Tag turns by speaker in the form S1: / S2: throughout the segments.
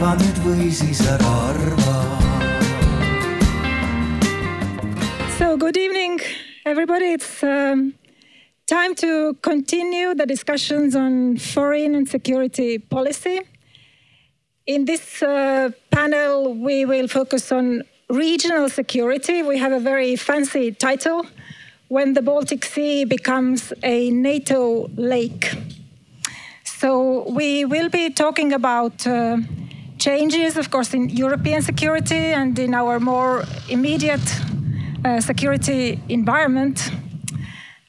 S1: nüüd või siis ära arva.
S2: So, good evening, everybody. It's um, time to continue the discussions on foreign and security policy. In this uh, panel, we will focus on regional security. We have a very fancy title when the Baltic Sea becomes a NATO lake. So, we will be talking about uh, changes, of course, in European security and in our more immediate uh, security environment.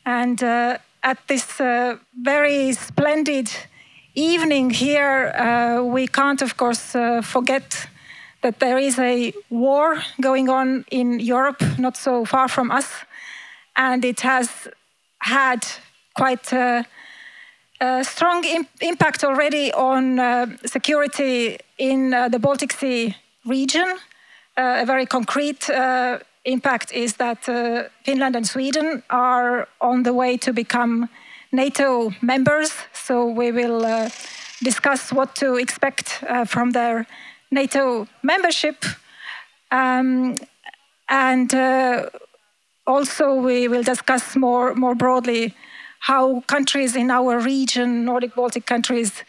S2: And uh, at this uh, very splendid evening here, uh, we can't, of course, uh, forget that there is a war going on in Europe, not so far from us, and it has had quite strong Im impact already on uh, security in uh, the Baltic Sea region. Uh, a very concrete uh, impact is that uh, Finland and Sweden are on the way to become NATO members, so we will discuss what to expect from their NATO membership. Um, and also, we will discuss more, more broadly how countries in our region, Nordic Baltic countries,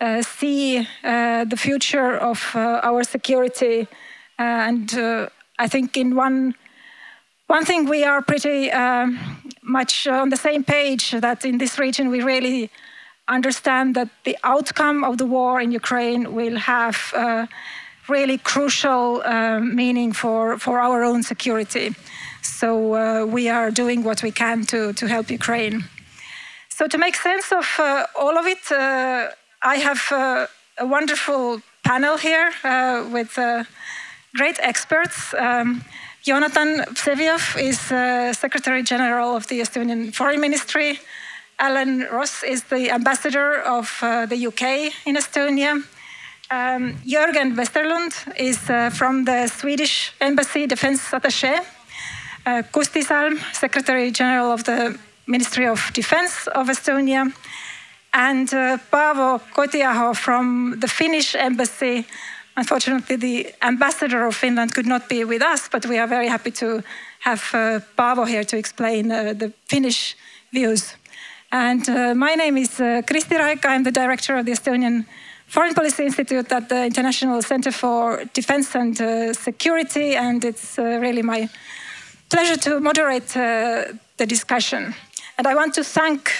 S2: uh, see uh, the future of uh, our security. and uh, I think, in one, one thing, we are pretty um, much on the same page that in this region we really understand that the outcome of the war in Ukraine will have uh, really crucial uh, meaning for, for our own security. So uh, we are doing what we can to, to help Ukraine. So to make sense of uh, all of it, uh, I have uh, a wonderful panel here with great experts. Um, Jonathan Vseviov is Secretary General of the Estonian Foreign Ministry. Alan Ross is the ambassador of uh, the UK in Estonia. Um, Jörgen Westerlund is uh, from the Swedish Embassy Defense Attaché. Uh, Kusti Salm, Secretary General of the Ministry of Defense of Estonia. And uh, Paavo Kotiaho from the Finnish Embassy. Unfortunately, the ambassador of Finland could not be with us, but we are very happy to have uh, Paavo here to explain uh, the Finnish views. And uh, my name is uh, Kristi Raik. I'm the director of the Estonian Foreign Policy Institute at the International Center for Defense and uh, Security. And it's uh, really my pleasure to moderate uh, the discussion. And I want to thank,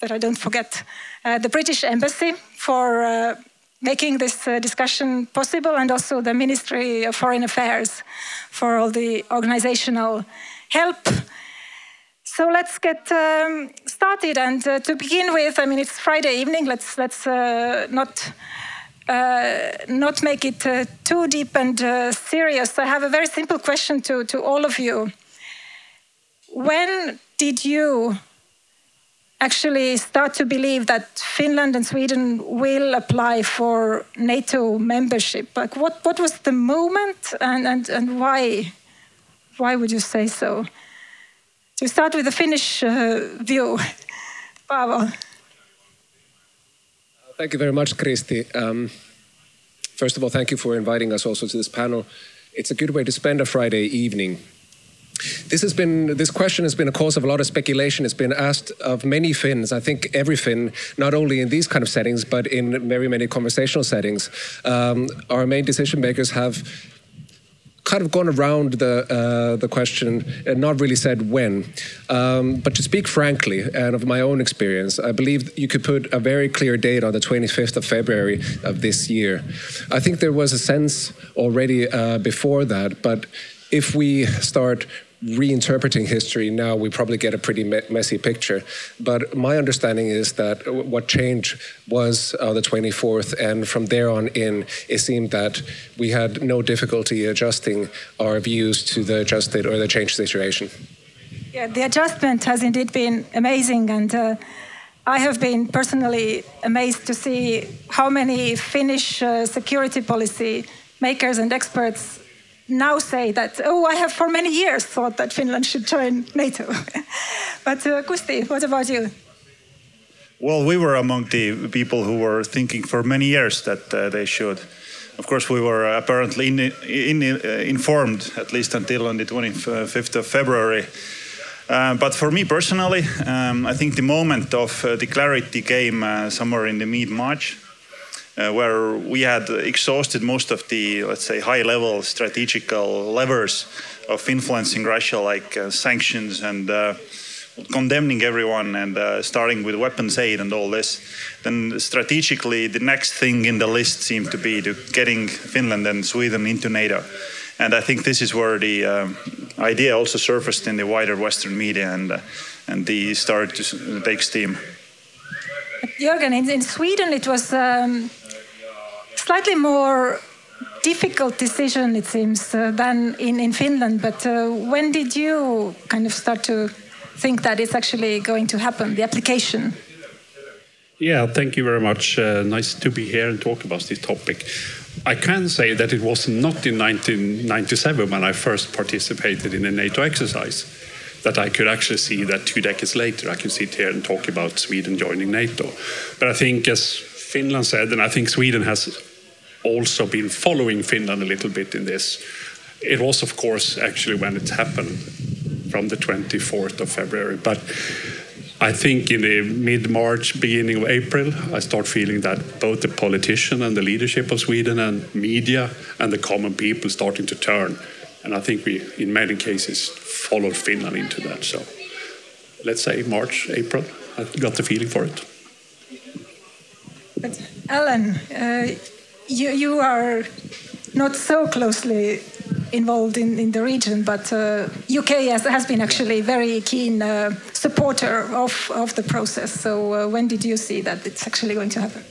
S2: that I don't forget, uh, the British Embassy for making this discussion possible and also the Ministry of Foreign Affairs for all the organizational help so let's get um, started. And uh, to begin with, I mean, it's Friday evening. Let's let's uh, not uh, not make it uh, too deep and uh, serious. I have a very simple question to to all of you. When did you actually start to believe that Finland and Sweden will apply for NATO membership? Like, what what was the moment, and and and why? Why would you say so? To start with the Finnish uh, view, Paavo.
S3: Thank you very much, Kristi. Um, first of all, thank you for inviting us also to this panel. It's a good way to spend a Friday evening. This has been this question has been a cause of a lot of speculation. It's been asked of many Finns. I think every Finn, not only in these kind of settings, but in very many conversational settings. Um, our main decision makers have kind of gone around the uh, the question and not really said when. Um, but to speak frankly, and of my own experience, I believe you could put a very clear date on the 25th of February of this year. I think there was a sense already uh, before that, but if we start reinterpreting history now, we probably get a pretty me messy picture. But my understanding is that what changed was uh, the 24th, and from there on in, it seemed that we had no difficulty adjusting our views to the adjusted or the changed situation.
S2: Yeah, the adjustment has indeed been amazing, and uh, I have been personally amazed to see how many Finnish uh, security policy makers and experts now say that, oh, I have for many years thought that Finland should join NATO. but uh, Kusti, what about you?
S4: Well, we were among the people who were thinking for many years that uh, they should. of course, we were apparently in, in, uh, informed, at least until on the 25th of February. Uh, but for me personally, um, I think the moment of uh, the clarity came uh, somewhere in the mid March, uh, where we had exhausted most of the, let's say, high level strategical levers of influencing Russia, like uh, sanctions and condemning everyone and uh, starting with weapons aid and all this, then strategically the next thing in the list seemed to be to getting Finland and Sweden into NATO. And I think this is where the uh, idea also surfaced in the wider Western media and, uh, and the started to take steam.
S2: Jürgen, in, in Sweden it was um, slightly more difficult decision, it seems, uh, than in, in Finland. But uh, when did you kind of start to think that it's actually going to happen, the application?
S5: Yeah, thank you very much. Uh, nice to be here and talk about this topic. I can say that it was not in 1997 when I first participated in a NATO exercise that I could actually see that two decades later I could sit here and talk about Sweden joining NATO. But I think, as Finland said, and I think Sweden has also been following Finland a little bit in this, it was, of course, actually when it happened from the 24th of February. But I think in the mid March, beginning of April, I start feeling that both the politician and the leadership of Sweden and media and the common people starting to turn. And I think we, in many cases, followed Finland into that. So let's say March, April, I got the feeling for it.
S2: But Alan, uh, you, you are not so closely involved in, in the region, but uh, UK has, has been actually very keen uh, supporter of, of the process. So uh, when did you see that it's actually going to happen?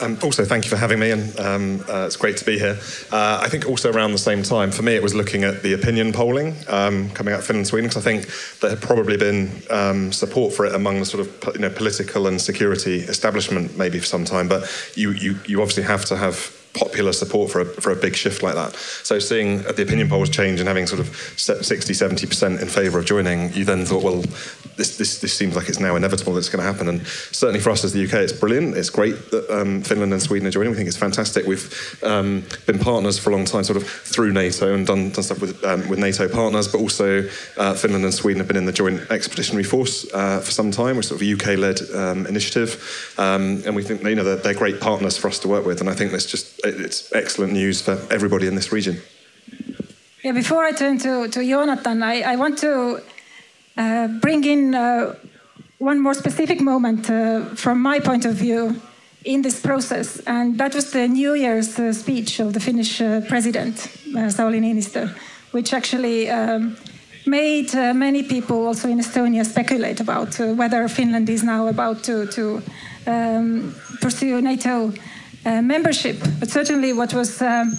S6: Um, also, thank you for having me, and um, uh, it's great to be here. Uh, I think also around the same time, for me, it was looking at the opinion polling um, coming out of Finland and Sweden, because I think there had probably been um, support for it among the sort of you know, political and security establishment maybe for some time, but you, you, you obviously have to have popular support for a, for a big shift like that. So seeing the opinion polls change and having sort of 60, 70% in favour of joining, you then thought, well, this, this, this seems like it's now inevitable that it's going to happen. And certainly for us as the UK, it's brilliant. It's great that um, Finland and Sweden are joining. We think it's fantastic. We've um, been partners for a long time, sort of through NATO and done, done stuff with, um, with NATO partners, but also uh, Finland and Sweden have been in the Joint Expeditionary Force uh, for some time, which is sort of a UK-led um, initiative. Um, and we think you know, they're, they're great partners for us to work with. And I think that's just it's excellent news for everybody in this region.
S2: Yeah, before I turn to, to Jonathan, I, I want to uh, bring in uh, one more specific moment uh, from my point of view in this process, and that was the New Year's uh, speech of the Finnish uh, president, uh, Sauli Niinistö, which actually um, made many people also in Estonia speculate about whether Finland is now about to, to um, pursue NATO uh, membership. But certainly, what was um,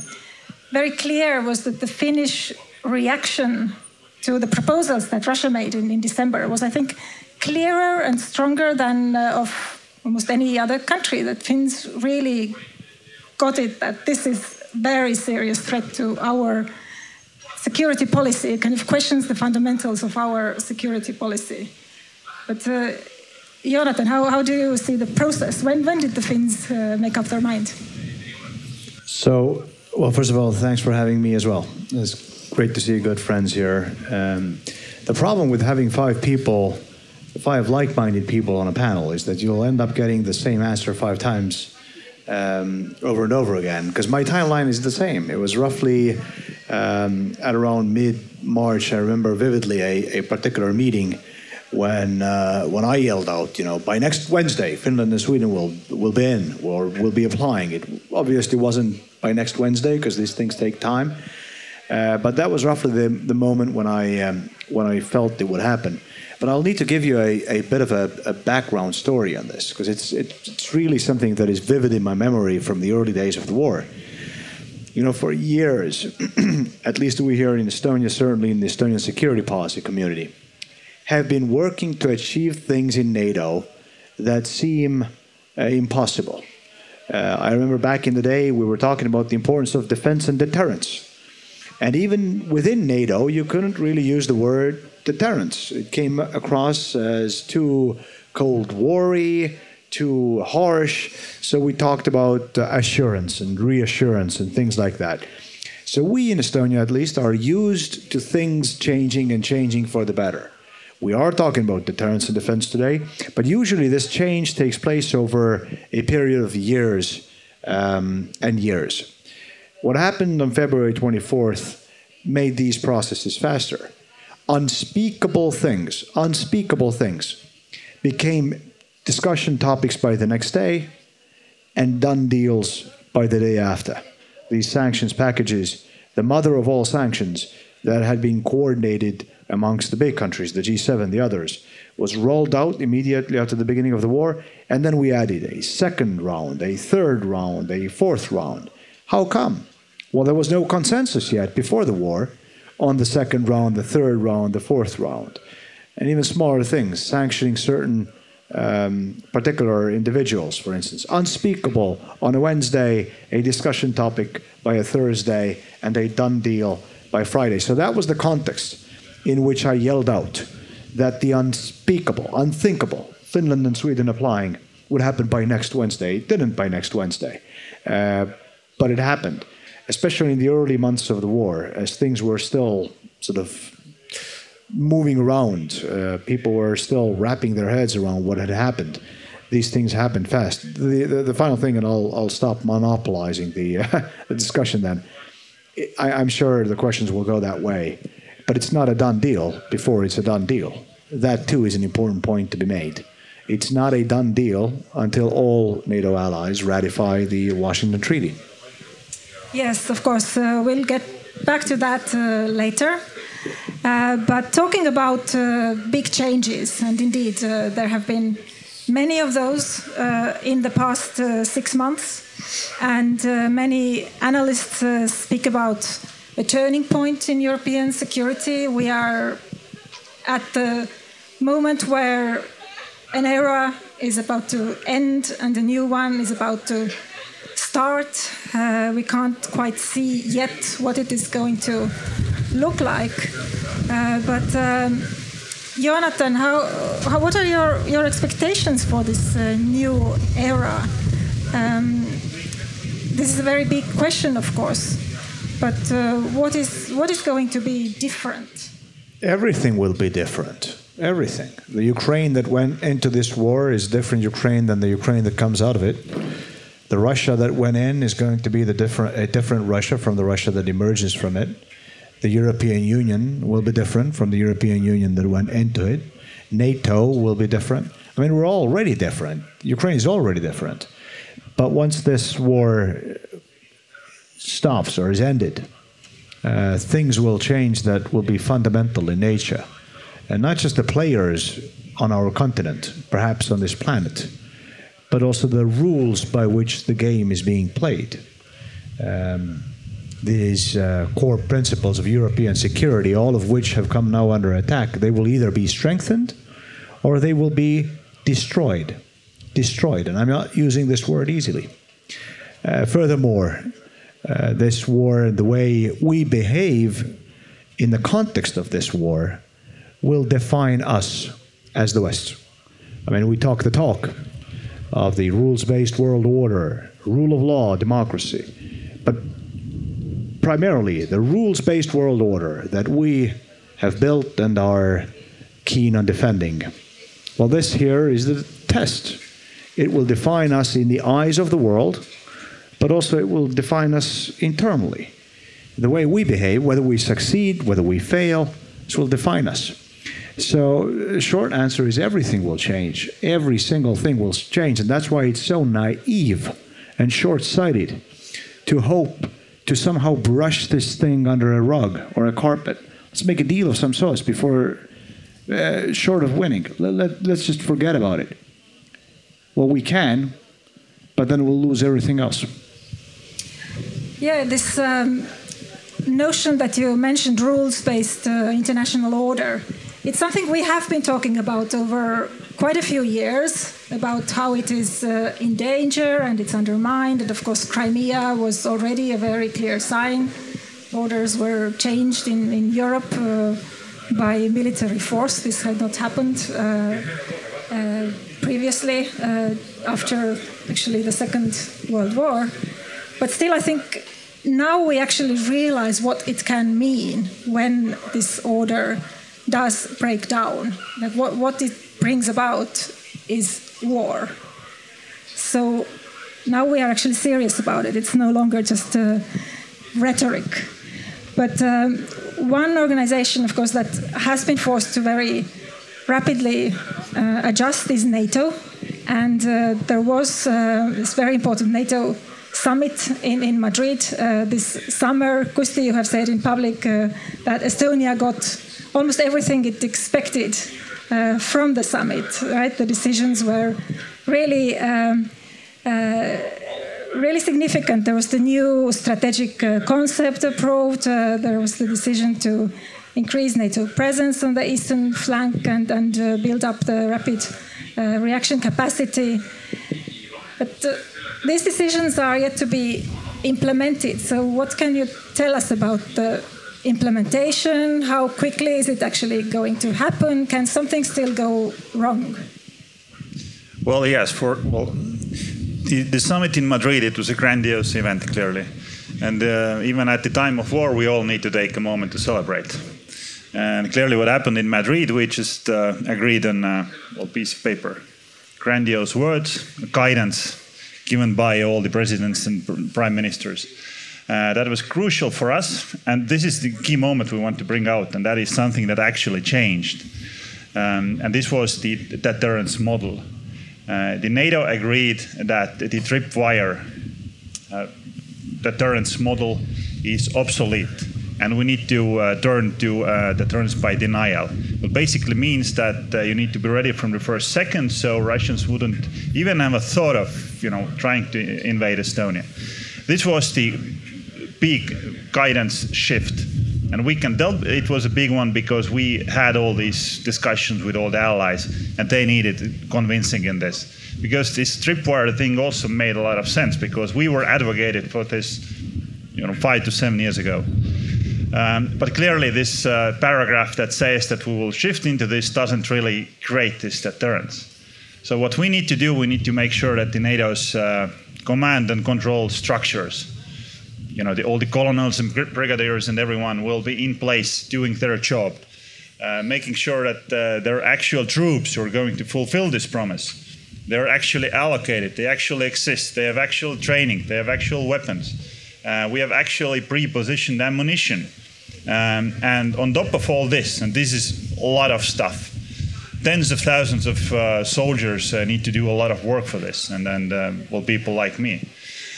S2: very clear was that the Finnish reaction to the proposals that Russia made in, in December was, I think, clearer and stronger than uh, of almost any other country. That Finns really got it that this is very serious threat to our security policy. It kind of questions the fundamentals of our security policy. But uh, Jonathan, how, how do you see the process? When, when did the Finns uh, make up their mind?
S7: So, well, first of all, thanks for having me as well. It's great to see good friends here. Um, the problem with having five people, five like minded people on a panel, is that you'll end up getting the same answer five times um, over and over again. Because my timeline is the same. It was roughly um, at around mid March, I remember vividly a, a particular meeting when uh, when I yelled out, you know, by next Wednesday, Finland and Sweden will will be in or will be applying. It obviously wasn't by next Wednesday because these things take time, uh, but that was roughly the the moment when I um, when I felt it would happen. But I'll need to give you a, a bit of a, a background story on this because it's it's really something that is vivid in my memory from the early days of the war. You know, for years, at least we here in Estonia, certainly in the Estonian security policy community have been working to achieve things in NATO that seem uh, impossible. Uh, I remember back in the day we were talking about the importance of defense and deterrence. And even within NATO, you couldn't really use the word deterrence. It came across as too Cold War too harsh. So we talked about uh, assurance and reassurance and things like that. So we in Estonia, at least, are used to things changing and changing for the better. We are talking about deterrence and defense today, but usually this change takes place over a period of years um, and years. What happened on February 24th made these processes faster. Unspeakable things, unspeakable things became discussion topics by the next day and done deals by the day after. These sanctions packages, the mother of all sanctions that had been coordinated amongst the big countries, the G7, the others, was rolled out immediately after the beginning of the war, and then we added a second round, a third round, a fourth round. How come? Well, there was no consensus yet before the war on the second round, the third round, the fourth round. And even smaller things, sanctioning certain um, particular individuals, for instance. Unspeakable on a Wednesday, a discussion topic by a Thursday, and a done deal by Friday. So that was the context in which I yelled out that the unspeakable, unthinkable, Finland and Sweden applying, would happen by next Wednesday. It didn't by next Wednesday, uh, but it happened, especially in the early months of the war, as things were still sort of moving around. Uh, people were still wrapping their heads around what had happened. These things happened fast. The, the, the final thing, and I'll, I'll stop monopolizing the, uh, the discussion then. I, I'm sure the questions will go that way but it's not a done deal before it's a done deal. That too is an important point to be made. It's not a done deal until all NATO allies ratify the Washington Treaty.
S2: Yes, of course. Uh, we'll get back to that uh, later. Uh, but talking about uh, big changes, and indeed, uh, there have been many of those uh, in the past six months, and many analysts speak about a turning point in European security. We are at the moment where an era is about to end and a new one is about to start. Uh, we can't quite see yet what it is going to look like. Uh, but um, Jonathan, how, how, what are your, your expectations for this uh, new era? Um, this is a very big question, of course. But uh, what is what is going to be different?
S7: Everything will be different. Everything. The Ukraine that went into this war is different Ukraine than the Ukraine that comes out of it. The Russia that went in is going to be the different a different Russia from the Russia that emerges from it. The European Union will be different from the European Union that went into it. NATO will be different. I mean, we're already different. Ukraine is already different. But once this war stops or is ended, uh, things will change that will be fundamental in nature. And not just the players on our continent, perhaps on this planet, but also the rules by which the game is being played. Um, these uh, core principles of European security, all of which have come now under attack, they will either be strengthened or they will be destroyed. Destroyed, and I'm not using this word easily. Uh, furthermore, uh, this war, the way we behave in the context of this war, will define us as the West. I mean, we talk the talk of the rules based world order, rule of law, democracy, but primarily the rules based world order that we have built and are keen on defending. Well, this here is the test. It will define us in the eyes of the world but also it will define us internally. The way we behave, whether we succeed, whether we fail, this will define us. So, short answer is everything will change. Every single thing will change. And that's why it's so naive and short sighted to hope to somehow brush this thing under a rug or a carpet. Let's make a deal of some sort before, uh, short of winning. Let, let, let's just forget about it. Well, we can, but then we'll lose everything else.
S2: Yeah, this um, notion that you mentioned, rules-based uh, international order, it's something we have been talking about over quite a few years about how it is uh, in danger and it's undermined. And of course, Crimea was already a very clear sign. Borders were changed in, in Europe uh, by military force. This had not happened uh, uh, previously uh, after actually the Second World War. But still, I think now we actually realize what it can mean when this order does break down. Like what, what it brings about is war. So now we are actually serious about it. It's no longer just rhetoric. But um, one organization, of course, that has been forced to very rapidly uh, adjust is NATO. And uh, there was uh, this very important NATO summit in, in Madrid uh, this summer. Kusti, you have said in public uh, that Estonia got almost everything it expected uh, from the summit, right? The decisions were really. Um, really significant. There was the new strategic uh, concept approved. Uh, there was the decision to increase NATO presence on the eastern flank and, and uh, build up the rapid reaction capacity. But these decisions are yet to be implemented. So, what can you tell us about the implementation? How quickly is it actually going to happen? Can something still go wrong?
S8: Well, yes. For well, the, the summit in Madrid, it was a grandiose event, clearly, and uh, even at the time of war, we all need to take a moment to celebrate. And clearly, what happened in Madrid, we just uh, agreed on a piece of paper, grandiose words, guidance given by all the presidents and prime ministers. Uh, that was crucial for us, and this is the key moment we want to bring out, and that is something that actually changed. Um, and this was the deterrence model. Uh, the NATO agreed that the tripwire uh, deterrence model is obsolete and we need to uh, turn to uh, deterrence by denial. It basically means that uh, you need to be ready from the first second, so Russians wouldn't even have a thought of, you know, trying to invade Estonia. This was the big guidance shift, and we can it was a big one because we had all these discussions with all the allies, and they needed convincing in this. Because this tripwire thing also made a lot of sense because we were advocated for this, you know, five to seven years ago. Um, but clearly, this uh, paragraph that says that we will shift into this doesn't really create this deterrence. So, what we need to do, we need to make sure that the NATO's uh, command and control structures, you know, the, all the colonels and brigadiers and everyone will be in place doing their job, uh, making sure that uh, their actual troops are going to fulfill this promise. They're actually allocated, they actually exist, they have actual training, they have actual weapons. Uh, we have actually pre-positioned ammunition. Um, and on top of all this, and this is a lot of stuff, tens of thousands of uh, soldiers uh, need to do a lot of work for this, and, then uh, well, people like me.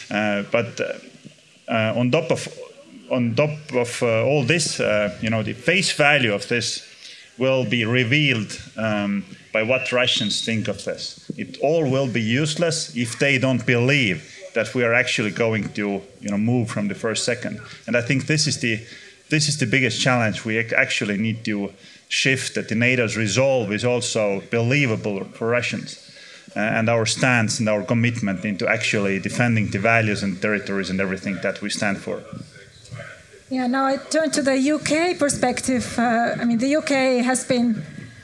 S8: Uh, but uh, on top of on top of all this, you know, the face value of this will be revealed um, by what Russians think of this. It all will be useless if they don't believe that we are actually going to you know, move from the first second. And I think this is the this is the biggest challenge. We actually need to shift that the NATO's resolve is also believable for Russians. Uh, and our stance and our commitment into actually defending the values and territories and everything that we stand for.
S2: Yeah, now I turn to the UK perspective. Uh, I mean, the UK has been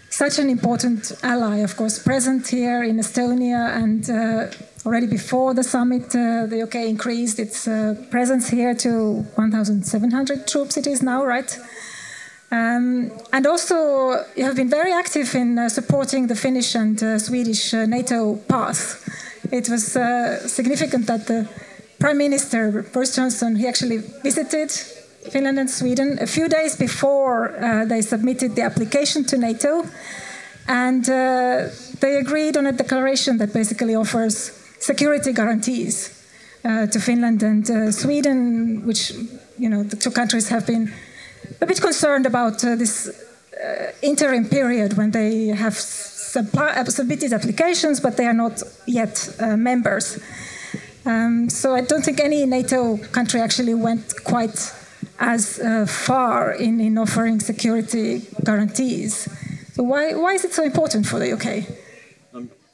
S2: such an important ally, of course, present here in Estonia and uh, already before the summit, uh, the UK increased its uh, presence here to 1,700 troops, it is now, right? Um, and also, you have been very active in uh, supporting the Finnish and uh, Swedish uh, NATO path. It was uh, significant that the Prime Minister, Boris Johnson, he actually visited Finland and Sweden a few days before they submitted the application to NATO. And they agreed on a declaration that basically offers security guarantees uh, to Finland and uh, Sweden, which you know the two countries have been a bit concerned about uh, this uh, interim period when they have uh, submitted applications, but they are not yet uh, members. Um, so I don't think any NATO country actually went quite as far in, in offering security guarantees. So why, why is it so important for the UK?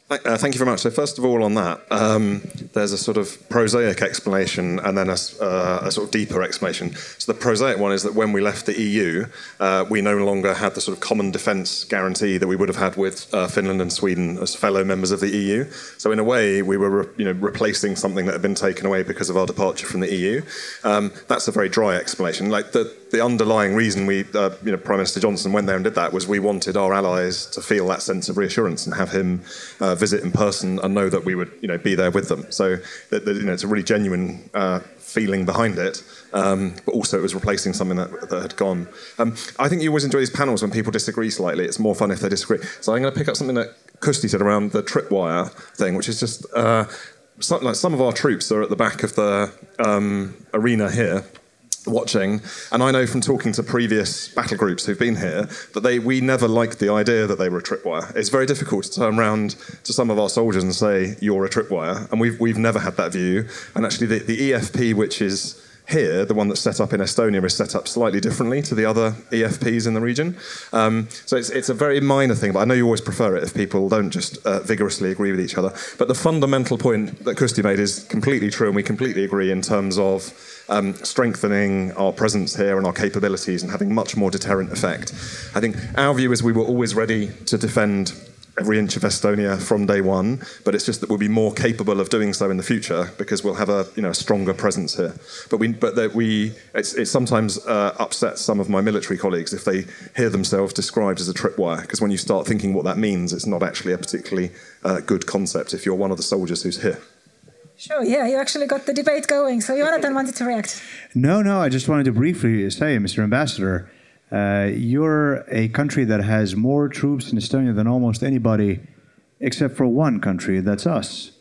S6: Uh, thank you very much. So, first of all, on that, um, there's a sort of prosaic explanation and then a, uh, a, sort of deeper explanation. So the prosaic one is that when we left the EU, uh, we no longer had the sort of common defence guarantee that we would have had with uh, Finland and Sweden as fellow members of the EU. So in a way, we were you know replacing something that had been taken away because of our departure from the EU. Um, that's a very dry explanation. Like the the underlying reason we, uh, you know, Prime Minister Johnson went there and did that was we wanted our allies to feel that sense of reassurance and have him uh, visit in person and know that we would, you know, be there with them. So that, that you know, it's a really genuine uh, feeling behind it, um, but also it was replacing something that, that had gone. Um, I think you always enjoy these panels when people disagree slightly. It's more fun if they disagree. So I'm going to pick up something that Kusti said around the tripwire thing, which is just uh, like some of our troops are at the back of the um, arena here watching, and I know from talking to previous battle groups who've been here that they we never liked the idea that they were a tripwire. It's very difficult to turn around to some of our soldiers and say you're a tripwire, and we've we've never had that view. And actually, the, the EFP, which is here, the one that's set up in Estonia is set up slightly differently to the other EFPs in the region. Um, so it's, it's a very minor thing, but I know you always prefer it if people don't just uh, vigorously agree with each other. But the fundamental point that Kusti made is completely true, and we completely agree in terms of um, strengthening our presence here and our capabilities and having much more deterrent effect. I think our view is we were always ready to defend every inch of Estonia from day one, but it's just that we'll be more capable of doing so in the future because we'll have a you know a stronger presence here. But we but that we it's, it sometimes uh, upsets some of my military colleagues if they hear themselves described as a tripwire because when you start thinking what that means, it's not actually a particularly uh, good concept if you're one of the soldiers who's here.
S2: Sure, yeah, you actually got the debate going. So Jonathan wanted to react.
S7: No, no, I just wanted to briefly say, Mr. Ambassador, uh, you're a country that has more troops in Estonia than almost anybody, except for one country, that's us.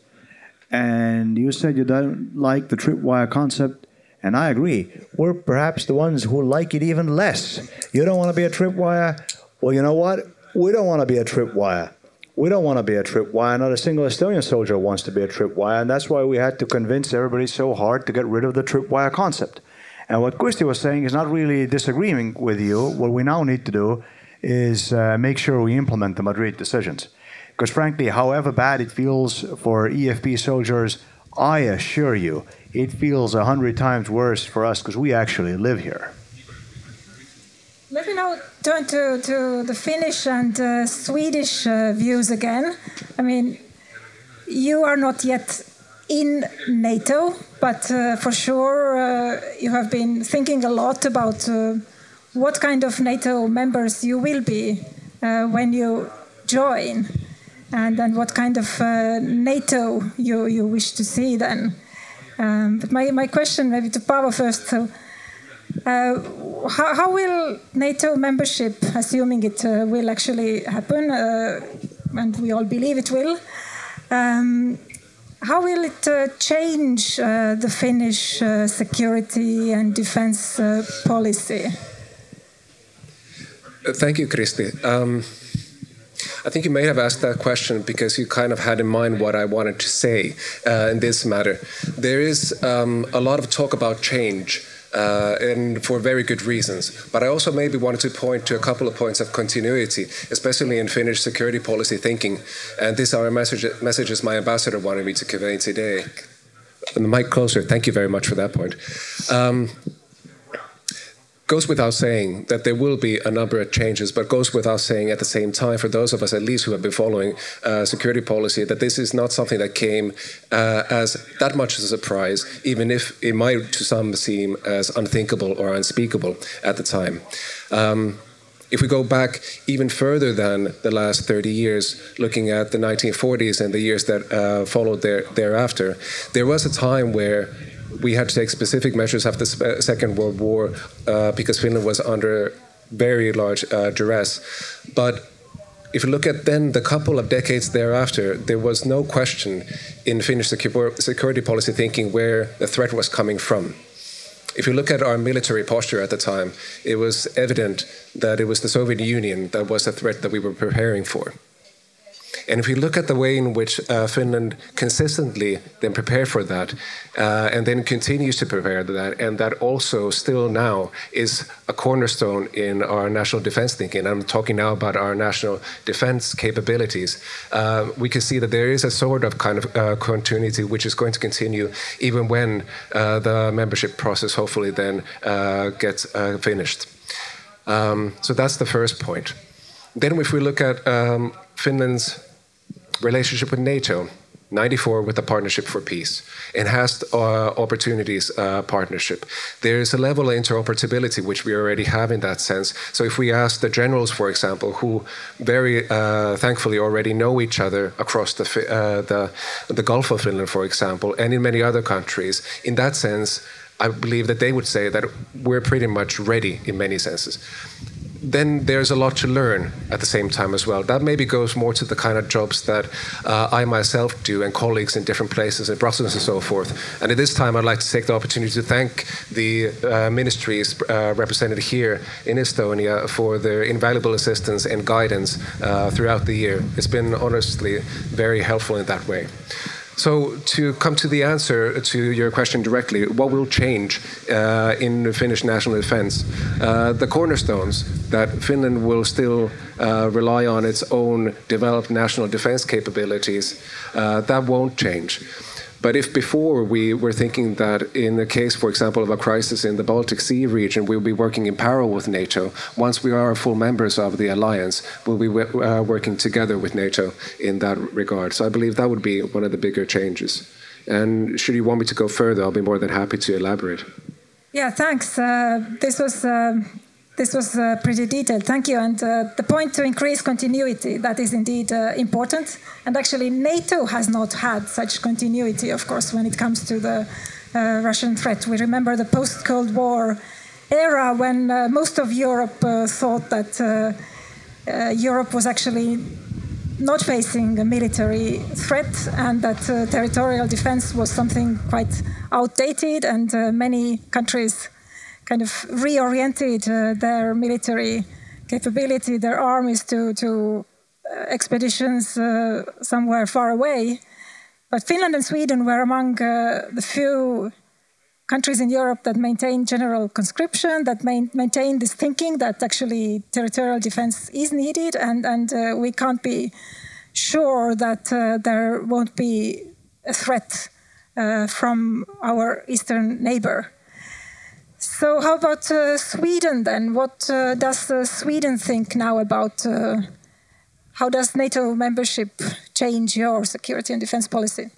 S7: And you said you don't like the tripwire concept, and I agree. We're perhaps the ones who like it even less. You don't want to be a tripwire? Well, you know what? We don't want to be a tripwire. We don't want to be a tripwire. Not a single Estonian soldier wants to be a tripwire, and that's why we had to convince everybody so hard to get rid of the tripwire concept. And what Kusti was saying is not really disagreeing with you. What we now need to do is uh, make sure we implement the Madrid decisions. Because frankly, however bad it feels for EFP soldiers, I assure you, it feels a hundred times worse for us because we actually live here.
S2: Let me now turn to, to the Finnish and uh, Swedish uh, views again. I mean, you are not yet in NATO, but uh, for sure uh, you have been thinking a lot about uh, what kind of NATO members you will be uh, when you join, and then what kind of NATO you, you wish to see then. Um, but my, my question, maybe to Paavo first. So, uh, how, how, will NATO membership, assuming it uh, will actually happen, uh, and we all believe it will, um, how will it uh, change uh, the Finnish security and defense policy?
S3: Thank you, Kristi. Um, I think you may have asked that question because you kind of had in mind what I wanted to say in this matter. There is um, a lot of talk about change uh, and for very good reasons. But I also maybe wanted to point to a couple of points of continuity, especially in Finnish security policy thinking. And these are message, messages my ambassador wanted me to convey today. And the mic closer. Thank you very much for that point. Um, goes without saying that there will be a number of changes, but goes without saying at the same time, for those of us at least who have been following uh, security policy, that this is not something that came uh, as that much of a surprise, even if it might to some seem as unthinkable or unspeakable at the time. Um, if we go back even further than the last 30 years, looking at the 1940s and the years that uh, followed there, thereafter, there was a time where we had to take specific measures after the Second World War uh, because Finland was under very large uh, duress. But if you look at then the couple of decades thereafter, there was no question in Finnish security policy thinking where the threat was coming from. If you look at our military posture at the time, it was evident that it was the Soviet Union that was the threat that we were preparing for. And if we look at the way in which uh, Finland consistently then prepared for that, uh, and then continues to prepare that, and that also still now is a cornerstone in our national defense thinking. I'm talking now about our national defense capabilities. Uh, we can see that there is a sort of kind of uh, continuity which is going to continue even when uh, the membership process hopefully then uh, gets finished. Um, so that's the first point. Then, if we look at um, Finland's relationship with NATO, 94 with the Partnership for Peace, enhanced uh, opportunities uh, partnership. There is a level of interoperability which we already have in that sense. So if we ask the generals, for example, who very uh, thankfully already know each other across the, uh, the, the Gulf of Finland, for example, and in many other countries, in that sense, I believe that they would say that we're pretty much ready in many senses then there's a lot to learn at the same time as well. That maybe goes more to the kind of jobs that uh, I myself do and colleagues in different places in Brussels and so forth. And at this time, I'd like to take the opportunity to thank the uh, ministries uh, represented here in Estonia for their invaluable assistance and guidance uh, throughout the year. It's been honestly very helpful in that way. So, to come to the answer to your question directly, what will change uh, in Finnish national defense? Uh, the cornerstones that Finland will still uh, rely on its own developed national defense capabilities, uh, that won't change. But if before we were thinking that in the case, for example, of a crisis in the Baltic Sea region, we'll be working in parallel with NATO, once we are full members of the alliance, we'll be uh, working together with NATO in that regard. So I believe that would be one of the bigger changes. And should you want me to go further, I'll be more than happy to elaborate.
S2: Yeah, thanks. Uh, this was uh, this was uh, pretty detailed. Thank you. And uh, the point to increase continuity, that is indeed uh, important. And actually, NATO has not had such continuity, of course, when it comes to the uh, Russian threat. We remember the post Cold War era when uh, most of Europe uh, thought that Europe was actually not facing a military threat and that territorial defense was something quite outdated, and many countries kind of reoriented uh, their military capability, their armies to, to uh, expeditions uh, somewhere far away. But Finland and Sweden were among the few countries in Europe that maintain general conscription, that main, maintain this thinking that actually territorial defense is needed, and, and uh, we can't be sure that uh, there won't be a threat uh, from our eastern neighbor. So, how about uh, Sweden then? What uh, does uh, Sweden think now about how does NATO membership change your security and defense policy?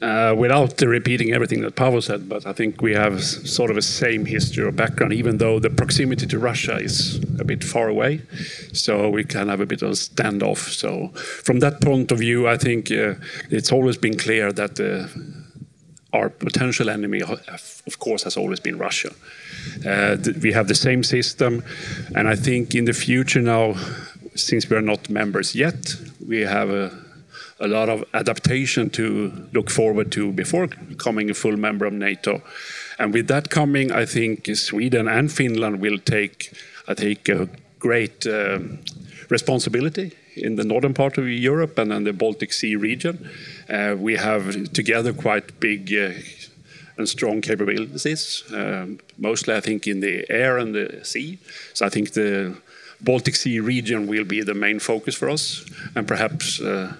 S5: Uh, without repeating everything that Pavel said, but I think we have sort of a same history or background, even though the proximity to Russia is a bit far away. So we can have a bit of a standoff. So, from that point of view, I think uh, it's always been clear that our potential enemy, of course, has always been Russia. Uh, we have the same system, and I think in the future now, since we are not members yet, we have a, a lot of adaptation to look forward to before becoming a full member of NATO. And with that coming, I think Sweden and Finland will take, I think, a great uh, responsibility in the northern part of Europe and then the Baltic Sea region. Uh, we have together quite big uh, and strong capabilities, um, mostly I think in the air and the sea. So I think the Baltic Sea region will be the main focus for us, and perhaps uh,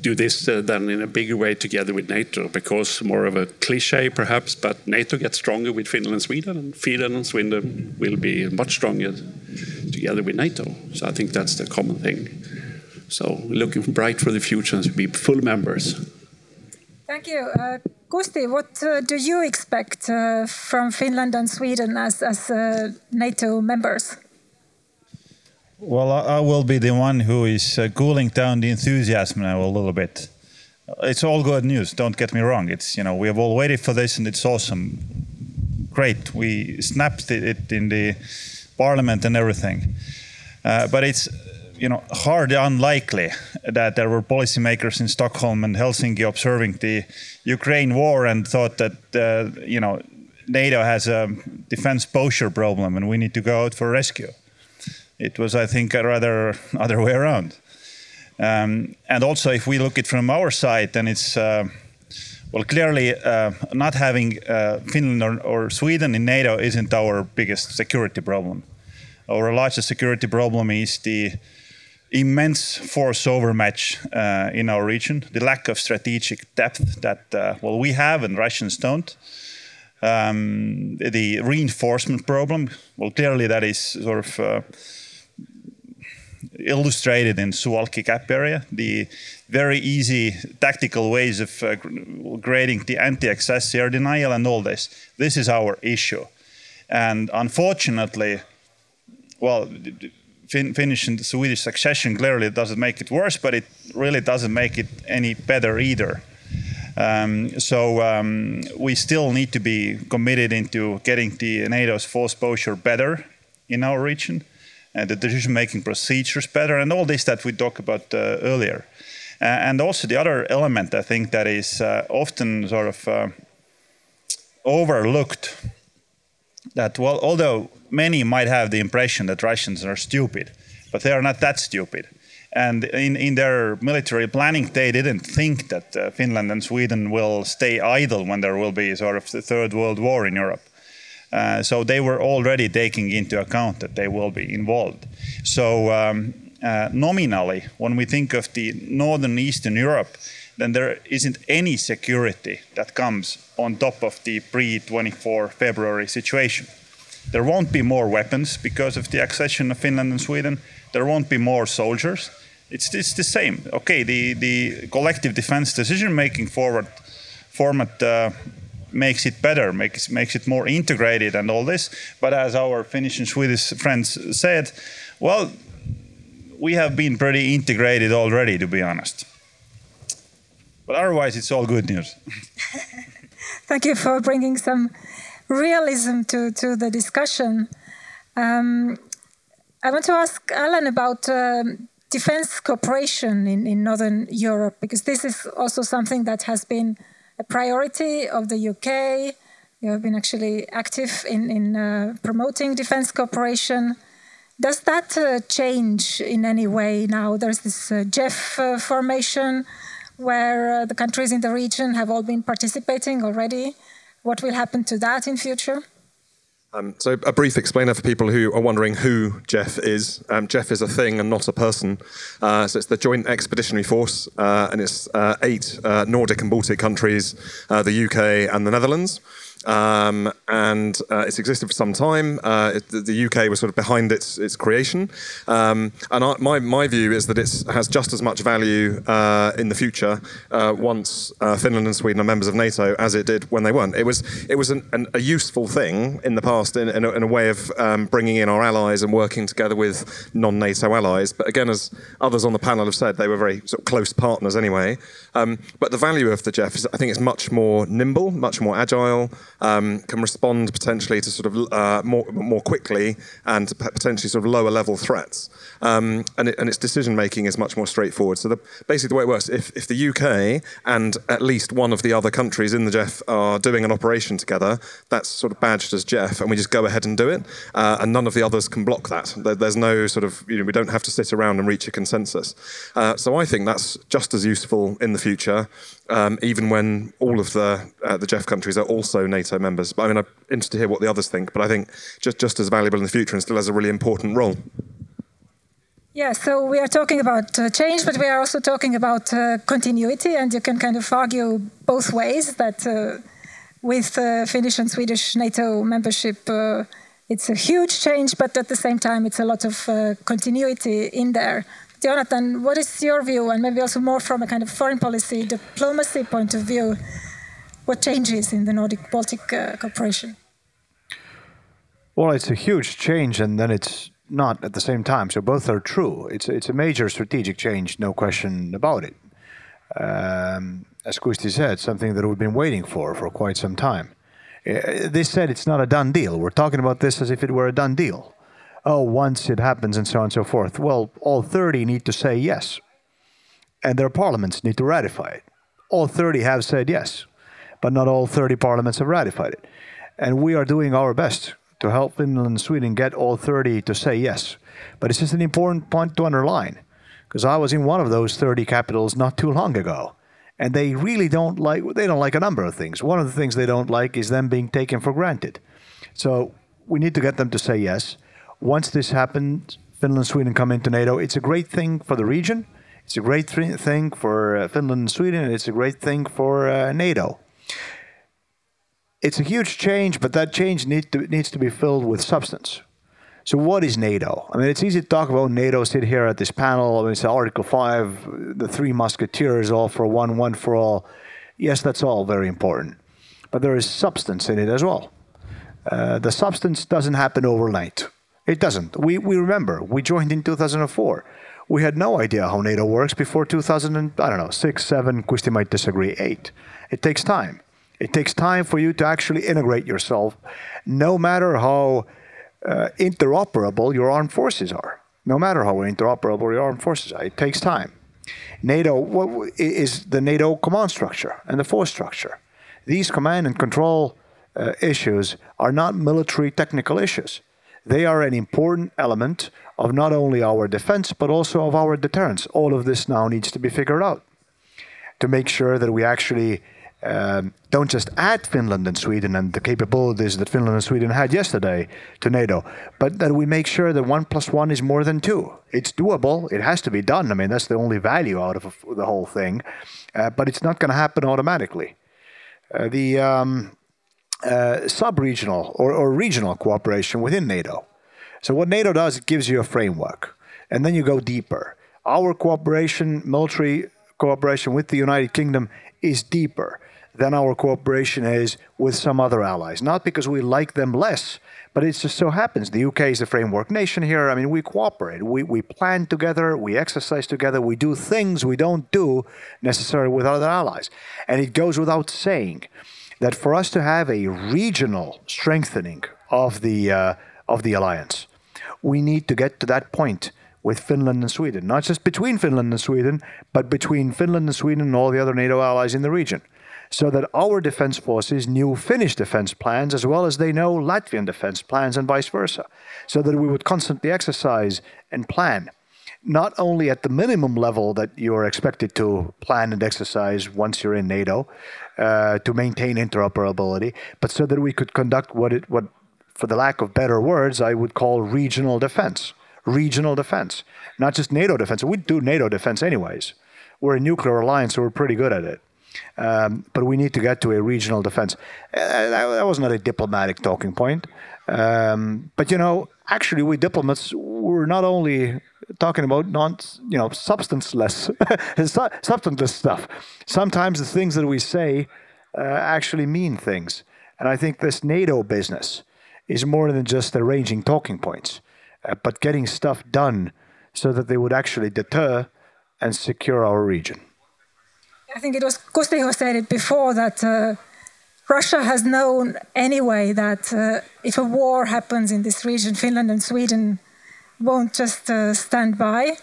S5: do this then in a bigger way together with NATO, because more of a cliche perhaps, but NATO gets stronger with Finland and Sweden, and Finland and Sweden will be much stronger together with NATO. So I think that's the common thing. So looking bright for the future and to be full members.
S2: Thank you. Uh, Kusti, what uh, do you expect uh, from Finland and Sweden as, as uh, NATO members?
S8: Well, I, I, will be the one who is uh, cooling down the enthusiasm now a little bit. It's all good news. Don't get me wrong. It's you know we have all waited for this and it's awesome, great. We snapped it in the parliament and everything, uh, but it's you know, hardly unlikely that there were policymakers in Stockholm and Helsinki observing the Ukraine war and thought that, uh, you know, NATO has a defense posture problem and we need to go out for rescue. It was, I think, a rather other way around. Um, and also, if we look at it from our side, then it's uh, well clearly uh, not having uh, Finland or, or, Sweden in NATO isn't our biggest security problem. Our largest security problem is the immense force overmatch uh, in our region, the lack of strategic depth that uh, well we have and Russians don't. Um, the reinforcement problem, well, clearly that is sort of uh, illustrated in Suwalki Gap area. The very easy tactical ways of uh, grading the anti-access area denial and all this. This is our issue, and unfortunately, well. Fin Finnish and Swedish succession clearly doesn't make it worse, but it really doesn't make it any better either. Um, so um, we still need to be committed into getting the NATO's force posture better in our region and the decision-making procedures better, and all this that we talked about uh, earlier. Uh, and also the other element I think that is uh, often sort of uh, overlooked that well, although many might have the impression that Russians are stupid, but they are not that stupid. And in, in their military planning, they didn't think that uh, Finland and Sweden will stay idle when there will be sort of the Third World War in Europe. Uh, so they were already taking into account that they will be involved. So um, uh, nominally, when we think of the northern eastern Europe, then there isn't any security that comes on top of the pre-24 February situation. There won't be more weapons because of the accession of Finland and Sweden. There won't be more soldiers. It's, it's the same. Okay, the, the collective defense decision making forward format uh, makes it better, makes makes it more integrated and all this. But as our Finnish and Swedish friends said, well, we have been pretty integrated already, to be honest. But otherwise, it's all good news.
S2: Thank you for bringing some realism to, to the discussion. Um, I want to ask Alan about um, defense cooperation in, in Northern Europe, because this is also something that has been a priority of the UK. You have been actually active in, in uh, promoting defense cooperation. Does that uh, change in any way now? There's this uh, JEF uh, formation where uh, the countries in the region have all been participating already. What will happen to that in future?
S6: Um, so, a brief explainer for people who are wondering who Jeff is. Um, JEF is a thing and not a person. Uh, so, it's the Joint Expeditionary Force, uh, and it's uh, eight uh, Nordic and Baltic countries, uh, the UK, and the Netherlands. Um, and uh, it's existed for some time. Uh, it, the UK was sort of behind its its creation, um, and I, my my view is that it has just as much value uh, in the future uh, once uh, Finland and Sweden are members of NATO as it did when they weren't. It was it was an, an, a useful thing in the past in, in, a, in a, way of um, bringing in our allies and working together with non-NATO allies. But again, as others on the panel have said, they were very sort of close partners anyway. Um, but the value of the JEF is, I think, it's much more nimble, much more agile um, can respond potentially to sort of uh, more more quickly and potentially sort of lower level threats. Um, and, it, and, its decision making is much more straightforward. So the, basically, the way it works, if, if the UK and at least one of the other countries in the JEF are doing an operation together, that's sort of badged as JEF, and we just go ahead and do it, uh, and none of the others can block that. There, there's no sort of you know we don't have to sit around and reach a consensus. Uh, so I think that's just as useful in the future um, even when all of the uh, the JEF countries are also NATO members. But I mean, I'm interested to hear what the others think. But I think just just as valuable in the future and still has a really important role.
S2: Yeah, so we are talking about uh, change, but we are also talking about uh, continuity, and you can kind of argue both ways that uh, with uh, Finnish and Swedish NATO membership, uh, it's a huge change, but at the same time, it's a lot of continuity in there. Jonathan, what is your view, and maybe also more from a kind of foreign policy, diplomacy point of view, what changes in the Nordic Baltic uh, cooperation?
S7: Well, it's a huge change, and then it's not at the same time. So both are true. It's it's a major strategic change, no question about it. Um, as Kusti said, something that we've been waiting for for quite some time. Uh, this said, it's not a done deal. We're talking about this as if it were a done deal oh, once it happens and so on and so forth. Well, all 30 need to say yes. And their parliaments need to ratify it. All 30 have said yes, but not all 30 parliaments have ratified it. And we are doing our best to help Finland and Sweden get all 30 to say yes. But it's just an important point to underline because I was in one of those 30 capitals not too long ago. And they really don't like they don't like a number of things. One of the things they don't like is them being taken for granted. So we need to get them to say yes. Once this happens, Finland and Sweden come into NATO. It's a great thing for the region. It's a great th- thing for uh, Finland and Sweden. And it's a great thing for uh, NATO. It's a huge change, but that change need to, needs to be filled with substance. So, what is NATO? I mean, it's easy to talk about NATO, sit here at this panel. I mean, it's Article 5, the three musketeers, all for one, one for all. Yes, that's all very important. But there is substance in it as well. Uh, the substance doesn't happen overnight. It doesn't. We, we remember, we joined in 2004. We had no idea how NATO works before 2000, and, I don't know, six, seven, Kusti might disagree, eight. It takes time. It takes time for you to actually integrate yourself, no matter how uh, interoperable your armed forces are. No matter how interoperable your armed forces are, it takes time. NATO what is the NATO command structure and the force structure. These command and control uh, issues are not military technical issues. They are an important element of not only our defense but also of our deterrence. All of this now needs to be figured out to make sure that we actually um, don't just add Finland and Sweden and the capabilities that Finland and Sweden had yesterday to NATO, but that we make sure that one plus one is more than two. It's doable. It has to be done. I mean, that's the only value out of the whole thing, uh, but it's not going to happen automatically. Uh, the um, uh, sub-regional or, or regional cooperation within NATO. So what NATO does, it gives you a framework, and then you go deeper. Our cooperation, military cooperation with the United Kingdom, is deeper than our cooperation is with some other allies. Not because we like them less, but it just so happens the UK is the framework nation here. I mean, we cooperate, we, we plan together, we exercise together, we do things we don't do necessarily with other allies. And it goes without saying that for us to have a regional strengthening of the, uh, of the alliance, we need to get to that point with Finland and Sweden, not just between Finland and Sweden, but between Finland and Sweden and all the other NATO allies in the region so that our defense forces knew Finnish defense plans as well as they know Latvian defense plans and vice versa, so that we would constantly exercise and plan. Not only at the minimum level that you are expected to plan and exercise once you're in NATO uh, to maintain interoperability, but so that we could conduct what it what, for the lack of better words, I would call regional defense. Regional defense, not just NATO defense. We do NATO defense anyways. We're a nuclear alliance, so we're pretty good at it. Um, but we need to get to a regional defense. Uh, that, that, was not a diplomatic talking point. Um, but you know, actually, we diplomats were not only talking about non, you know, substanceless, substanceless stuff. Sometimes the things that we say uh, actually mean things, and I think this NATO business is more than just arranging talking points, uh, but getting stuff done so that they would actually deter and secure our region.
S2: I think it was Kusti who said it before that uh, Russia has known anyway that uh, if a war happens in this region, Finland and Sweden won't just uh, stand by.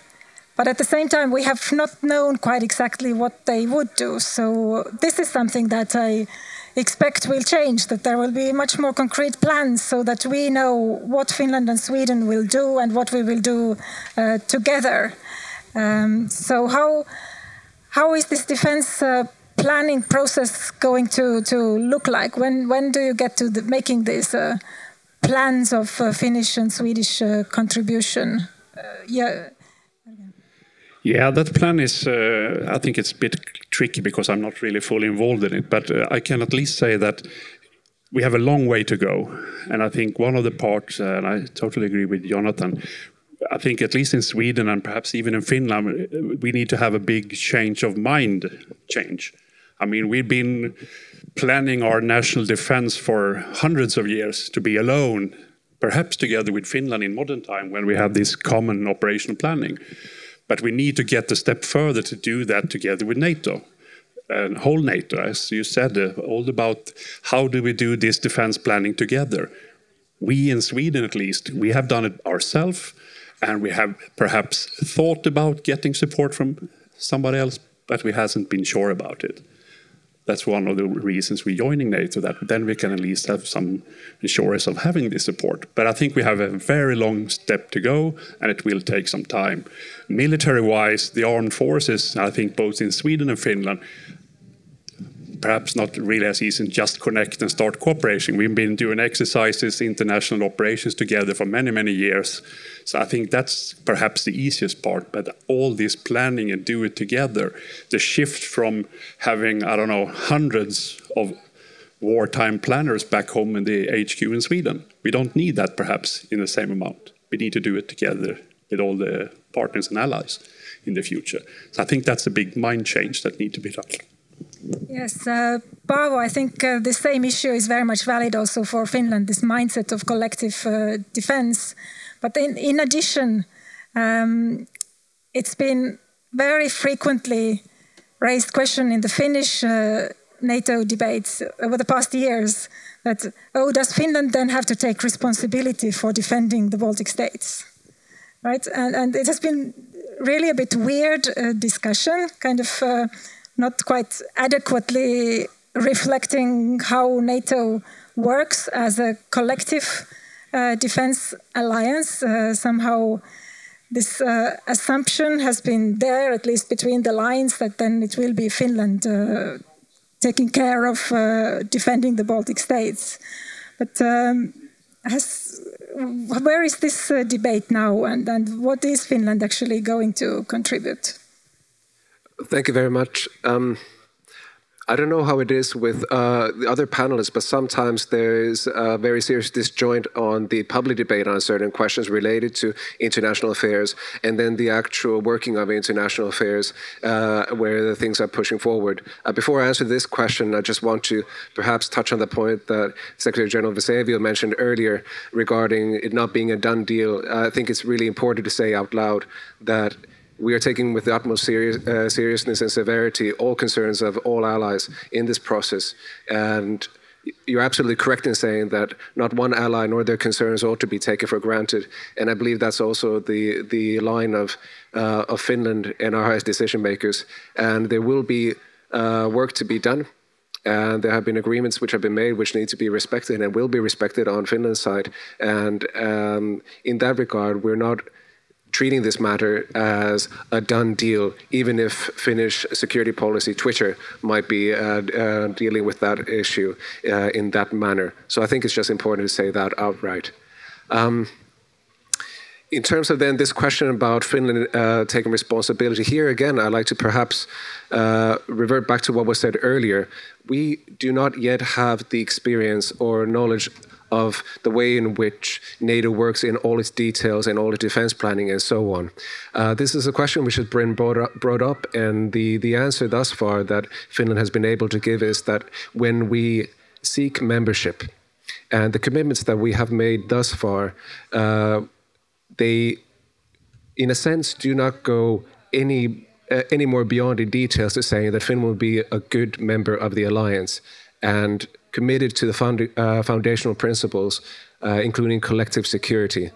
S2: But at the same time, we have not known quite exactly what they would do. So this is something that I expect will change, that there will be much more concrete plans so that we know what Finland and Sweden will do and what we will do uh, together. Um, so how how is this defense uh, planning process going to, to look like? When, when do you get to the, making these uh, plans of uh, Finnish and Swedish uh, contribution? Uh, yeah.
S5: Yeah, that plan is, I think it's a bit tricky because I'm not really fully involved in it, but I can at least say that we have a long way to go. And I think one of the parts, and I totally agree with Jonathan, I think at least in Sweden and perhaps even in Finland, we need to have a big change of mind change. I mean, we've been planning our national defense for hundreds of years to be alone, perhaps together with Finland in modern time when we have this common operational planning. But we need to get a step further to do that together with NATO and whole NATO, as you said, uh, all about how do we do this defense planning together. We in Sweden, at least, we have done it ourselves and we have perhaps thought about getting support from somebody else, but we hasn't been sure about it. That's one of the reasons we're joining NATO, that then we can at least have some assurance of having this support. But I think we have a very long step to go, and it will take some time. Military wise, the armed forces, I think both in Sweden and Finland, perhaps not really as easy as just connect and start cooperation. We've been doing exercises, international operations together for many, many years. So I think that's perhaps the easiest part. But all this planning and do it together, the shift from having, I don't know, hundreds of wartime planners back home in the HQ in Sweden. We don't need that perhaps in the same amount. We need to do it together with all the partners and allies in the future. So I think that's a big mind change that need to be done.
S2: Yes, uh, Paavo, I think uh, the same issue is very much valid also for Finland, this mindset of collective uh, defense. But in, in addition, um, it's been very frequently raised question in the Finnish uh, NATO debates over the past years that, oh, does Finland then have to take responsibility for defending the Baltic states? Right? And, and it has been really a bit weird uh, discussion, kind of uh, not quite adequately reflecting how NATO works as a collective uh, defense alliance. Uh, somehow, this uh, assumption has been there, at least between the lines, that then it will be Finland uh, taking care of uh, defending the Baltic states. But um, has, where is this uh, debate now, and, and what is Finland actually going to contribute?
S3: Thank you very much. Um, I don't know how it is with uh, the other panelists, but sometimes there is a very serious disjoint on the public debate on certain questions related to international affairs, and then the actual working of international affairs, uh, where the things are pushing forward. Uh, before I answer this question, I just want to perhaps touch on the point that Secretary General Vseviov mentioned earlier regarding it not being a done deal. I think it's really important to say out loud that we are taking with the utmost serious, uh, seriousness and severity all concerns of all allies in this process. And you're absolutely correct in saying that not one ally nor their concerns ought to be taken for granted. And I believe that's also the, the line of, uh, of Finland and our highest decision makers. And there will be uh, work to be done. And there have been agreements which have been made which need to be respected and will be respected on Finland's side. And um, in that regard, we're not treating this matter as a done deal, even if Finnish security policy Twitter might be uh, uh, dealing with that issue uh, in that manner. So I think it's just important to say that outright. Um, in terms of then this question about Finland uh, taking responsibility, here again, I'd like to perhaps uh, revert back to what was said earlier. We do not yet have the experience or knowledge of the way in which NATO works in all its details and all its defense planning and so on. Uh, this is a question which has been brought up, brought up, and the, the answer thus far that Finland has been able to give is that when we seek membership, and the commitments that we have made thus far, uh, they, in a sense, do not go any uh, any more beyond the details to saying that Finland will be a good member of the alliance. And committed to the found, uh, foundational principles, uh, including collective security.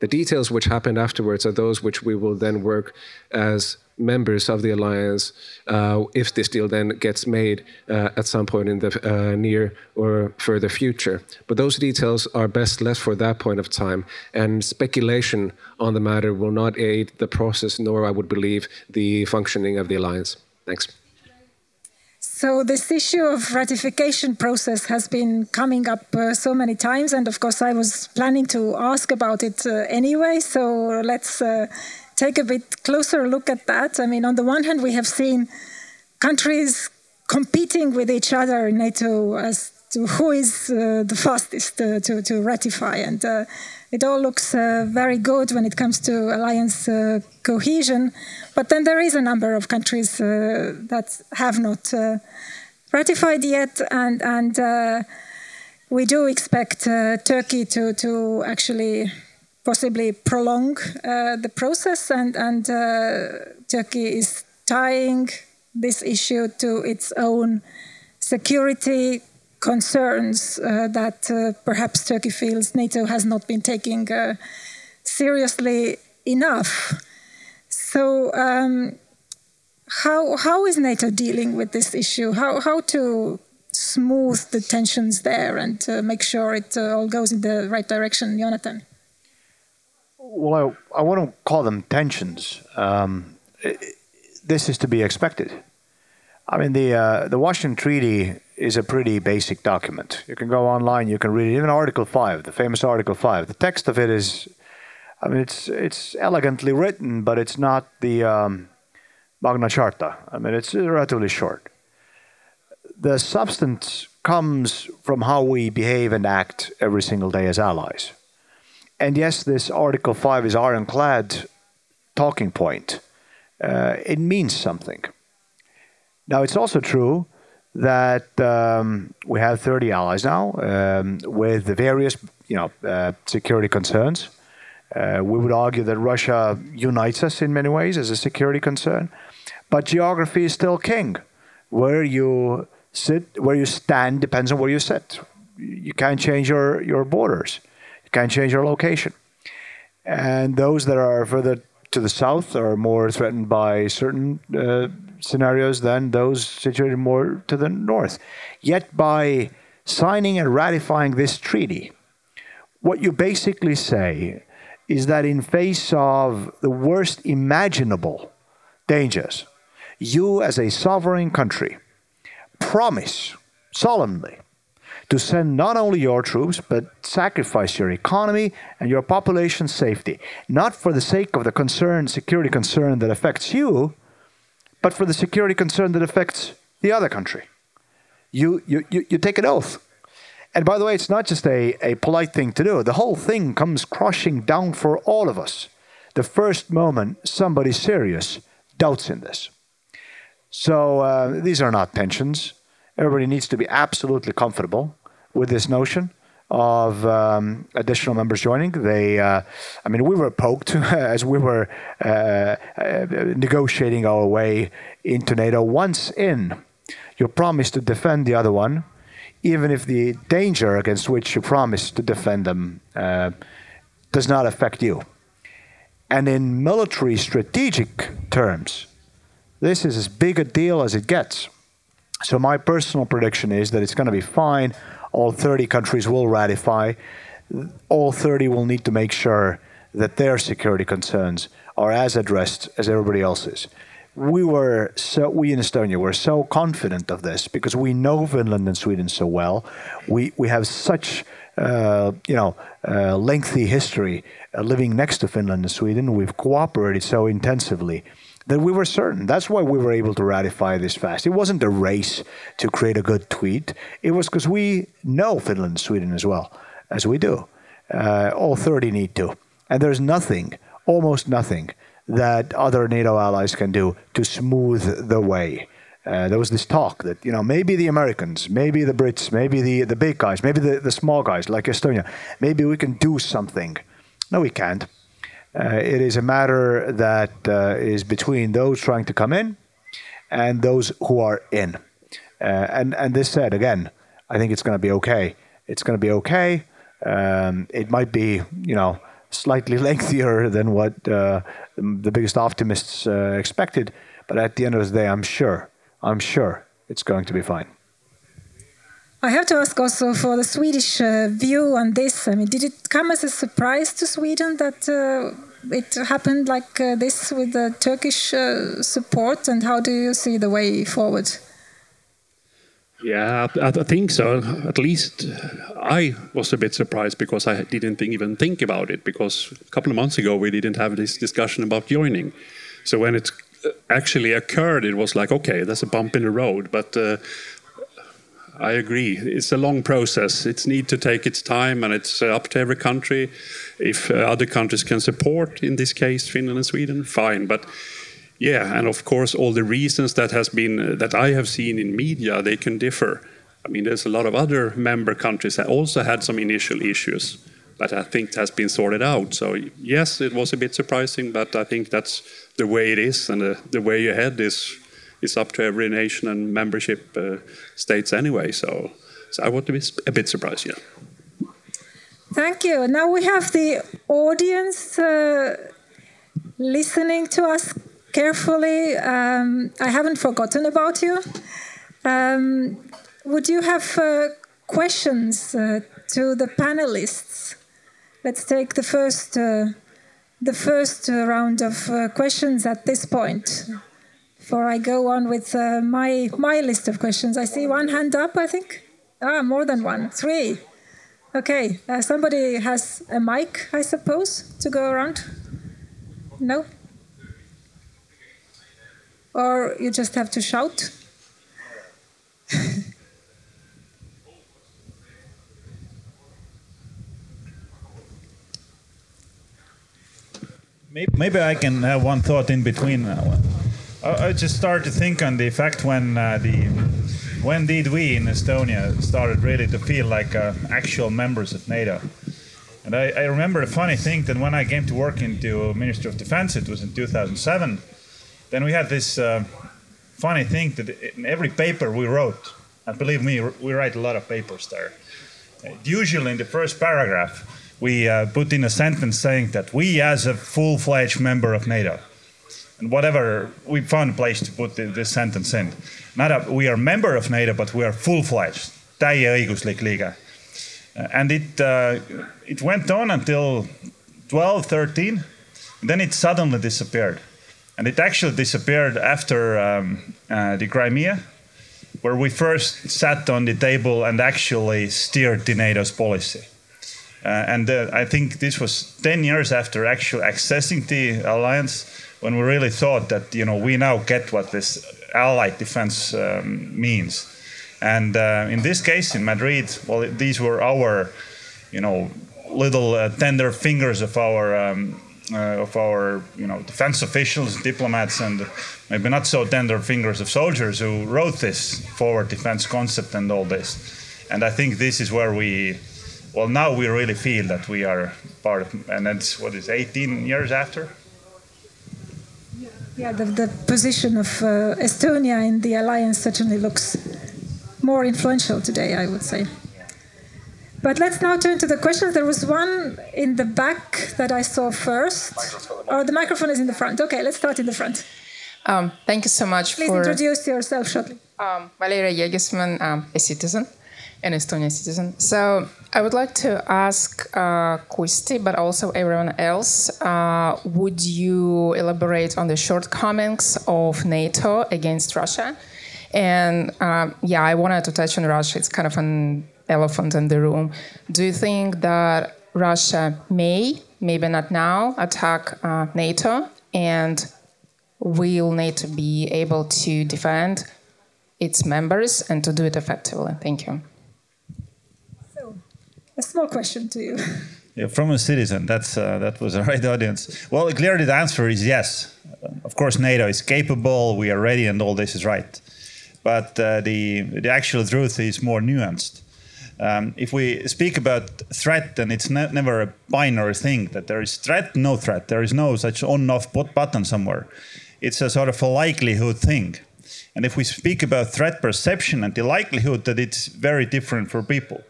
S3: The details which happened afterwards are those which we will then work as members of the alliance uh, if this deal then gets made uh, at some point in the uh, near or further future. But those details are best left for that point of time, and speculation on the matter will not aid the process, nor, I would believe, the functioning of the alliance. Thanks.
S2: So this issue of ratification process has been coming up uh, so many times, and of course I was planning to ask about it uh, anyway. So let's uh, take a bit closer look at that. I mean, on the one hand, we have seen countries competing with each other in NATO as to who is uh, the fastest uh, to, to ratify, and uh, it all looks very good when it comes to alliance cohesion. But then there is a number of countries that have not ratified yet, and and we do expect Turkey to to actually possibly prolong uh, the process, and and uh, Turkey is tying this issue to its own security concerns that perhaps Turkey feels NATO has not been taking seriously enough. So um, how how is NATO dealing with this issue? How how to smooth the tensions there and to make sure it uh, all goes in the right direction, Jonathan?
S7: Well, I, I to call them tensions. Um, this is to be expected. I mean, the uh, the Washington Treaty is a pretty basic document. You can go online, you can read it. Even Article Five, the famous Article Five, the text of it is, I mean, it's it's elegantly written, but it's not the um, Magna Charta. I mean, it's relatively short. The substance comes from how we behave and act every single day as allies. And yes, this Article 5 is ironclad talking point. Uh, it means something. Now, it's also true that um, we have 30 allies now um, with the various you know, uh, security concerns. Uh, we would argue that Russia unites us in many ways as a security concern, but geography is still king. Where you sit, where you stand depends on where you sit. You can't change your, your borders. You can't change your location. And those that are further to the south are more threatened by certain uh, scenarios than those situated more to the north. Yet, by signing and ratifying this treaty, what you basically say is that in face of the worst imaginable dangers, you as a sovereign country promise solemnly to send not only your troops, but sacrifice your economy and your population's safety, not for the sake of the concern, security concern that affects you, but for the security concern that affects the other country. You, you, you, you take an oath. And by the way, it's not just a, a polite thing to do. The whole thing comes crushing down for all of us. The first moment somebody serious doubts in this. So uh, these are not tensions. Everybody needs to be absolutely comfortable with this notion of um, additional members joining. They, uh, I mean, we were poked as we were uh, uh, negotiating our way into NATO. Once in, you promise to defend the other one, even if the danger against which you promise to defend them uh, does not affect you. And in military strategic terms, this is as big a deal as it gets. So my personal prediction is that it's going to be fine. All 30 countries will ratify. All 30 will need to make sure that their security concerns are as addressed as everybody else's. We were so we in Estonia were so confident of this because we know Finland and Sweden so well. We we have such uh, you know uh, lengthy history uh, living next to Finland and Sweden. We've cooperated so intensively that we were certain. That's why we were able to ratify this fast. It wasn't a race to create a good tweet. It was because we know Finland and Sweden as well as we do. Uh, all 30 need to. And there's nothing, almost nothing, that other NATO allies can do to smooth the way. Uh, there was this talk that you know maybe the Americans, maybe the Brits, maybe the the big guys, maybe the, the small guys like Estonia, maybe we can do something. No, we can't. Uh, it is a matter that uh, is between those trying to come in and those who are in. Uh, and and this said again, I think it's going to be okay. It's going to be okay. Um, it might be you know slightly lengthier than what uh, the biggest optimists uh, expected, but at the end of the day, I'm sure, I'm sure it's going to be fine.
S2: I have to ask also for the Swedish uh, view on this. I mean, did it come as a surprise to Sweden that it happened like uh, this with the Turkish uh, support, and how do you see the way forward?
S5: Yeah, I, I think so. At least I was a bit surprised because I didn't even think about it. Because a couple of months ago we didn't have this discussion about joining. So when it actually occurred, it was like, okay, that's a bump in the road. But uh, I agree. It's a long process. It needs to take its time, and it's uh, up to every country. If uh, other countries can support, in this case, Finland and Sweden, fine. But yeah, and of course, all the reasons that has been uh, that I have seen in media, they can differ. I mean, there's a lot of other member countries that also had some initial issues, but I think that's been sorted out. So yes, it was a bit surprising, but I think that's the way it is, and the, the way ahead is is up to every nation and membership uh, states anyway. So, so I want to be a bit surprised, yeah.
S2: Thank you. Now we have the audience uh, listening to us carefully. Um, I haven't forgotten about you. Um, would you have uh, questions uh, to the panelists? Let's take the first uh, the first round of uh, questions at this point. Before I go on with uh, my my list of questions, I see one hand up. I think ah, more than one, three. Okay, uh, somebody has a mic, I suppose, to go around. No. Or you just have to shout.
S8: Maybe, maybe I can have one thought in between. I, I just started to think on the fact when uh, the when did we in Estonia started really to feel like uh, actual members of NATO. And I, I, remember a funny thing that when I came to work into Ministry of Defense, it was in 2007. Then we had this uh, funny thing that in every paper we wrote, and believe me, we write a lot of papers there. Usually in the first paragraph, we uh, put in a sentence saying that we, as a full fledged member of NATO, and whatever, we found a place to put this sentence in. Not a, we are member of NATO, but we are full fledged, täieõiguslik liige. Uh, and it, uh, it went on until 12, 13, then it suddenly disappeared. And it actually disappeared after um, uh, the Crimea, where we first sat on the table and actually steered the NATO's policy. Uh, and uh, I think this was 10 years after actually accessing the alliance when we really thought that you know we now get what this allied defense um, means. And uh, in this case, in Madrid, well, these were our, you know, little uh, tender fingers of our um, uh, of our you know defense officials, diplomats, and maybe not so tender fingers of soldiers who wrote this forward defense concept and all this. And I think this is where we well, now we really feel that we are part of, and that's what is 18 years after.
S2: Yeah, the, the position of uh, Estonia in the alliance certainly looks more influential today, I would say. But let's now turn to the questions. There was one in the back that I saw first. Oh, the microphone is in the front. Okay, let's start in the front.
S9: Um, thank you so much
S2: Please
S9: for.
S2: introduce yourself shortly.
S9: Um, Valeria Jegisman, um, a citizen an Estonian citizen. So I would like to ask uh, Kusti, but also everyone else, uh, would you elaborate on the shortcomings of NATO against Russia? And uh, yeah, I wanted to touch on Russia. It's kind of an elephant in the room. Do you think that Russia may, maybe not now, attack uh, NATO? And will NATO be able to defend its members and to do it effectively? Thank you
S2: a small question to you.
S8: Yeah, from a citizen, that's uh, that was the right audience. Well, clearly the answer is yes. Of course, NATO is capable, we are ready, and all this is right. But uh, the the actual truth is more nuanced. Um, if we speak about threat, then it's ne never a binary thing that there is threat, no threat. There is no such on-off button somewhere. It's a sort of a likelihood thing. And if we speak about threat perception and the likelihood that it's very different for people.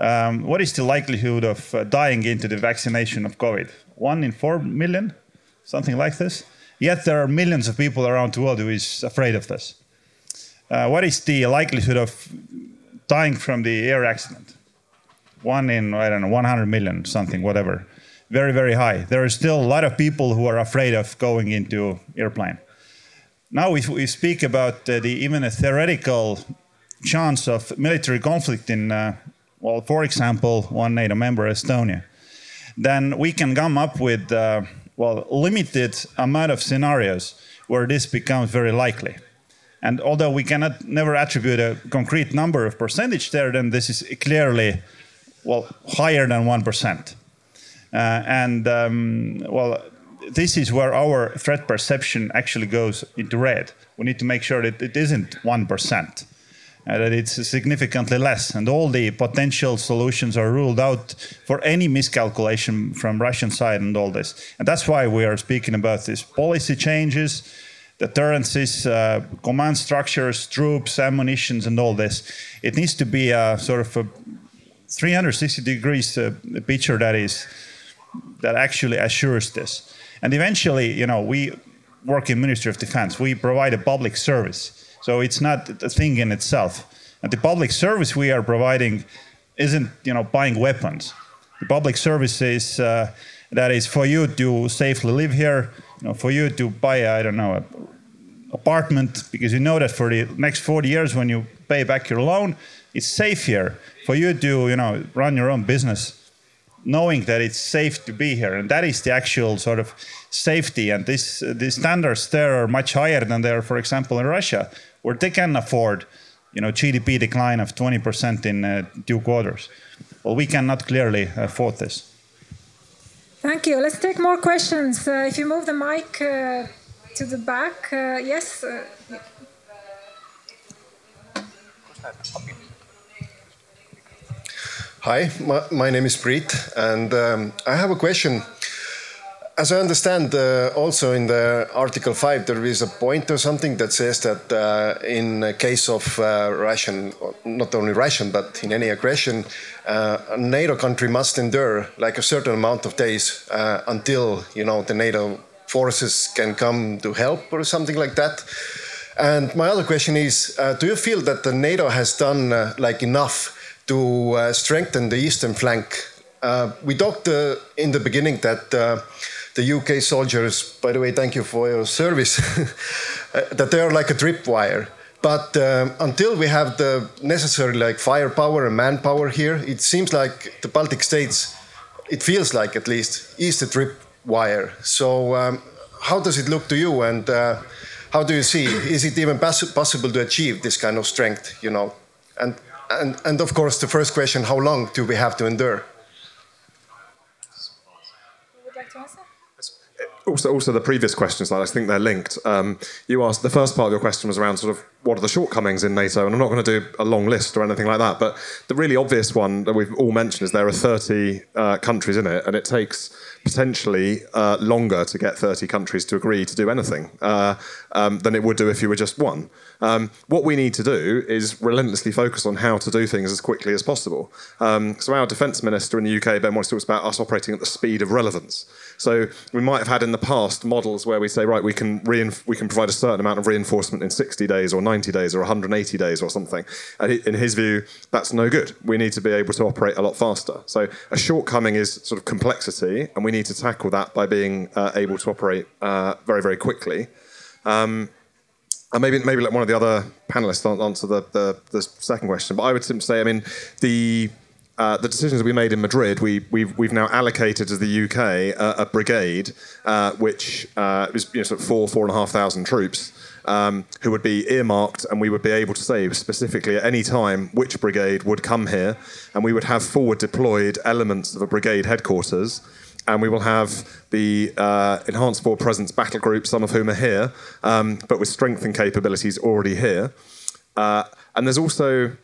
S8: Um, what is the likelihood of uh, dying into the vaccination of COVID? One in four million, something like this. Yet there are millions of people around the world who is afraid of this. Uh, what is the likelihood of dying from the air accident? One in I don't know 100 million, something, whatever. Very very high. There are still a lot of people who are afraid of going into airplane. Now if we speak about uh, the even a theoretical chance of military conflict in uh, well, for example, one NATO member, Estonia, then we can come up with, uh, well, limited amount of scenarios where this becomes very likely. And although we cannot never attribute a concrete number of percentage there, then this is clearly, well, higher than 1%. Uh, and, um, well, this is where our threat perception actually goes into red. We need to make sure that it isn't 1% uh, that it's significantly less. And all the potential solutions are ruled out for any miscalculation from Russian side and all this. And that's why we are speaking about these policy changes, deterrences, uh, command structures, troops, ammunitions, and all this. It needs to be a sort of a 360 degrees uh, picture that is that actually assures this. And eventually, you know, we work in Ministry of Defense. We provide a public service, so it's not a thing in itself. And the public service we are providing isn't, you know, buying weapons. The public service is uh, that is for you to safely live here, you know, for you to buy, I don't know, an apartment because you know that for the next 40 years when you pay back your loan, it's safe here for you to, you know, run your own business knowing that it's safe to be here and that is the actual sort of safety and this uh, the standards there are much higher than they are for example in russia where they can afford you know gdp decline of 20% in uh, two quarters well we cannot clearly afford this
S2: Thank you. Let's take more questions. Uh, if you move the mic uh, to the back, uh, yes. Uh,
S10: Hi, my, my name is Brit, and um, I have a question. As I understand, uh, also in the Article 5, there is a point or something that says that uh, in case of uh, Russian, not only Russian, but in any aggression, uh, a NATO country must endure like a certain amount of days uh, until, you know, the NATO forces can come to help or something like that. And my other question is, uh, do you feel that the NATO has done like enough to strengthen the eastern flank. We talked in the beginning that the UK soldiers, by the way, thank you for your service, that they are like a tripwire. But um, until we have the necessary like firepower and manpower here, it seems like the Baltic states, it feels like at least, is the tripwire. So um, how does it look to you, and uh, how do you see? Is it even possible to achieve this kind of strength? You know, and and, and of course, the first question how long do we have to endure?
S6: Also, also the previous questions, I think they're linked. Um, you asked the first part of your question was around sort of what are the shortcomings in NATO, and I'm not going to do a long list or anything like that. But the really obvious one that we've all mentioned is there are 30 uh, countries in it, and it takes potentially uh, longer to get 30 countries to agree to do anything uh, um, than it would do if you were just one. Um, what we need to do is relentlessly focus on how to do things as quickly as possible. Um, so our defence minister in the UK, Ben Wallace, talks about us operating at the speed of relevance. So we might have had in the past models where we say, right, we can reinf- we can provide a certain amount of reinforcement in 60 days or 90 days or 180 days or something. And in his view, that's no good. We need to be able to operate a lot faster. So a shortcoming is sort of complexity, and we need to tackle that by being uh, able to operate uh, very, very quickly. Um, and maybe maybe let one of the other panelists answer the, the, the second question. But I would simply say, I mean, the uh, the decisions we made in Madrid, we, we've, we've now allocated to the UK uh, a brigade, uh, which uh, is you know, sort of four, four and a half thousand troops, um, who would be earmarked, and we would be able to say specifically at any time which brigade would come here, and we would have forward deployed elements of a brigade headquarters and we will have the uh, enhanced forward presence battle group, some of whom are here, um, but with strength and capabilities already here. Uh, and there's also,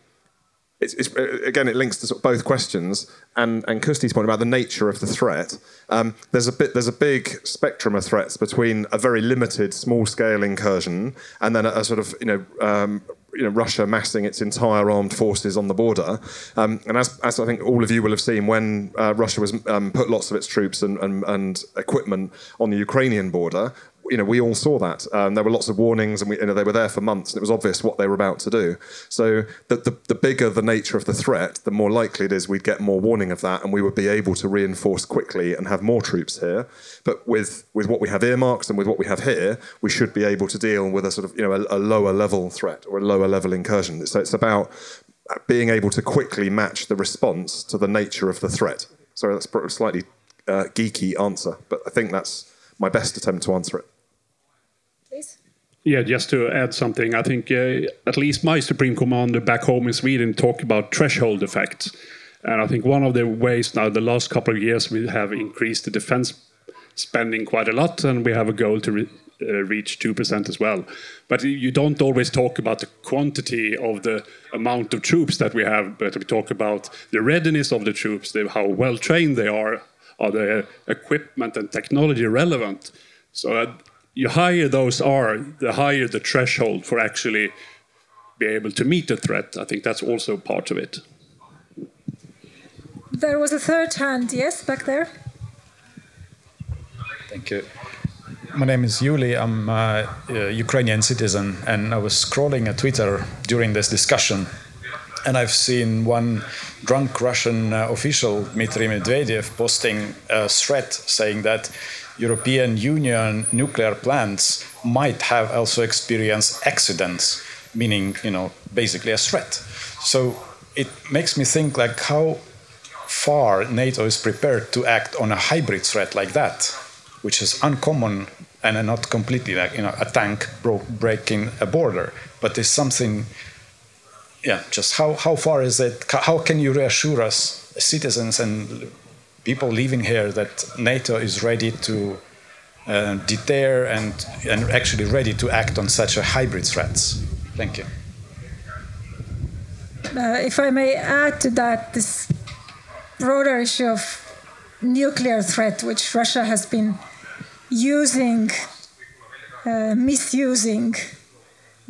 S6: it's, it's, again, it links to sort of both questions and, and Kusti's point about the nature of the threat. Um, there's a bit, there's a big spectrum of threats between a very limited, small-scale incursion and then a, a sort of, you know, um, you know, Russia massing its entire armed forces on the border. Um, and as, as I think all of you will have seen, when uh, Russia was um, put lots of its troops and, and, and, equipment on the Ukrainian border, you know, we all saw that. Um, there were lots of warnings, and we, you know, they were there for months, and it was obvious what they were about to do. So, the, the, the, bigger the nature of the threat, the more likely it is we'd get more warning of that, and we would be able to reinforce quickly and have more troops here. But with with what we have earmarks and with what we have here, we should be able to deal with a sort of you know a, a lower level threat or a lower level incursion. So it's about being able to quickly match the response to the nature of the threat. Sorry, that's a slightly uh, geeky answer, but I think that's my best attempt to answer it.
S5: Yeah, just to add something, I think uh, at least my supreme commander back home in Sweden talked about threshold effects. And I think one of the ways now, the last couple of years, we have increased the defense spending quite a lot, and we have a goal to re uh, reach 2% as well. But you don't always talk about the quantity of the amount of troops that we have, but we talk about the readiness of the troops, the, how well trained they are, are the equipment and technology relevant. So uh, you higher those are, the higher the threshold for actually be able to meet the threat. I think that's also part of it.
S2: There was a third hand, yes, back there.
S11: Thank you. my name is Yuli. I'm a, a Ukrainian citizen, and I was scrolling at Twitter during this discussion, and I've seen one drunk Russian uh, official, Dmitry Medvedev, posting a threat saying that European Union nuclear plants might have also experienced accidents, meaning, you know, basically a threat. So it makes me think like how far NATO is prepared to act on a hybrid threat like that, which is uncommon and not completely like you know a tank breaking a border, but is something. Yeah, just how how far is it? How can you reassure us, citizens and people living here, that NATO is ready to uh, deter and and actually ready to act on such a hybrid threats? Thank you.
S2: Uh, if I may add to that, this broader issue of nuclear threat, which Russia has been using, uh, misusing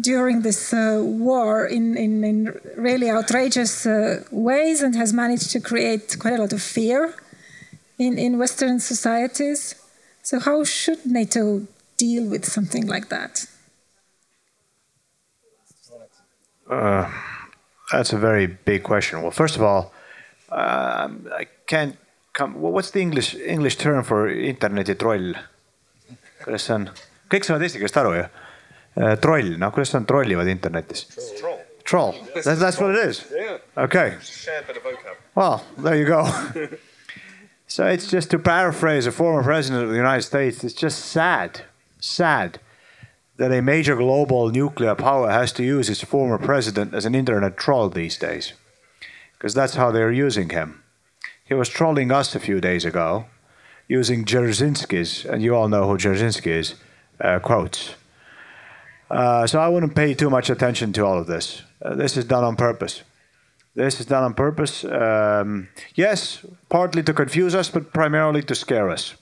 S2: during this uh, war in, in, in, really outrageous uh, ways and has managed to create quite a lot of fear in, in Western societies. So, how should NATO deal with something like that?
S7: Uh, that's a very big question. Well, first of all, um, I can't come. What's the English English term for interneti troll? kuidas see on? kõik saavad eesti keelest aru ju. Uh, troll, noh, kuidas on trollivad internetis? Troll. Troll. That's, that's what it is. Okay. Well, there you go. so it's just to paraphrase a former president of the United States. It's just sad, sad that a major global nuclear power has to use its former president as an internet troll these days. Because that's how they're using him. He was trolling us a few days ago using Dzerzhinsky's, and you all know who Dzerzhinsky is, uh, quotes. Uh, so I wouldn't pay too much attention to all of this. Uh, this is done on purpose. This is done on purpose. Um, yes, partly to confuse us, but primarily to scare us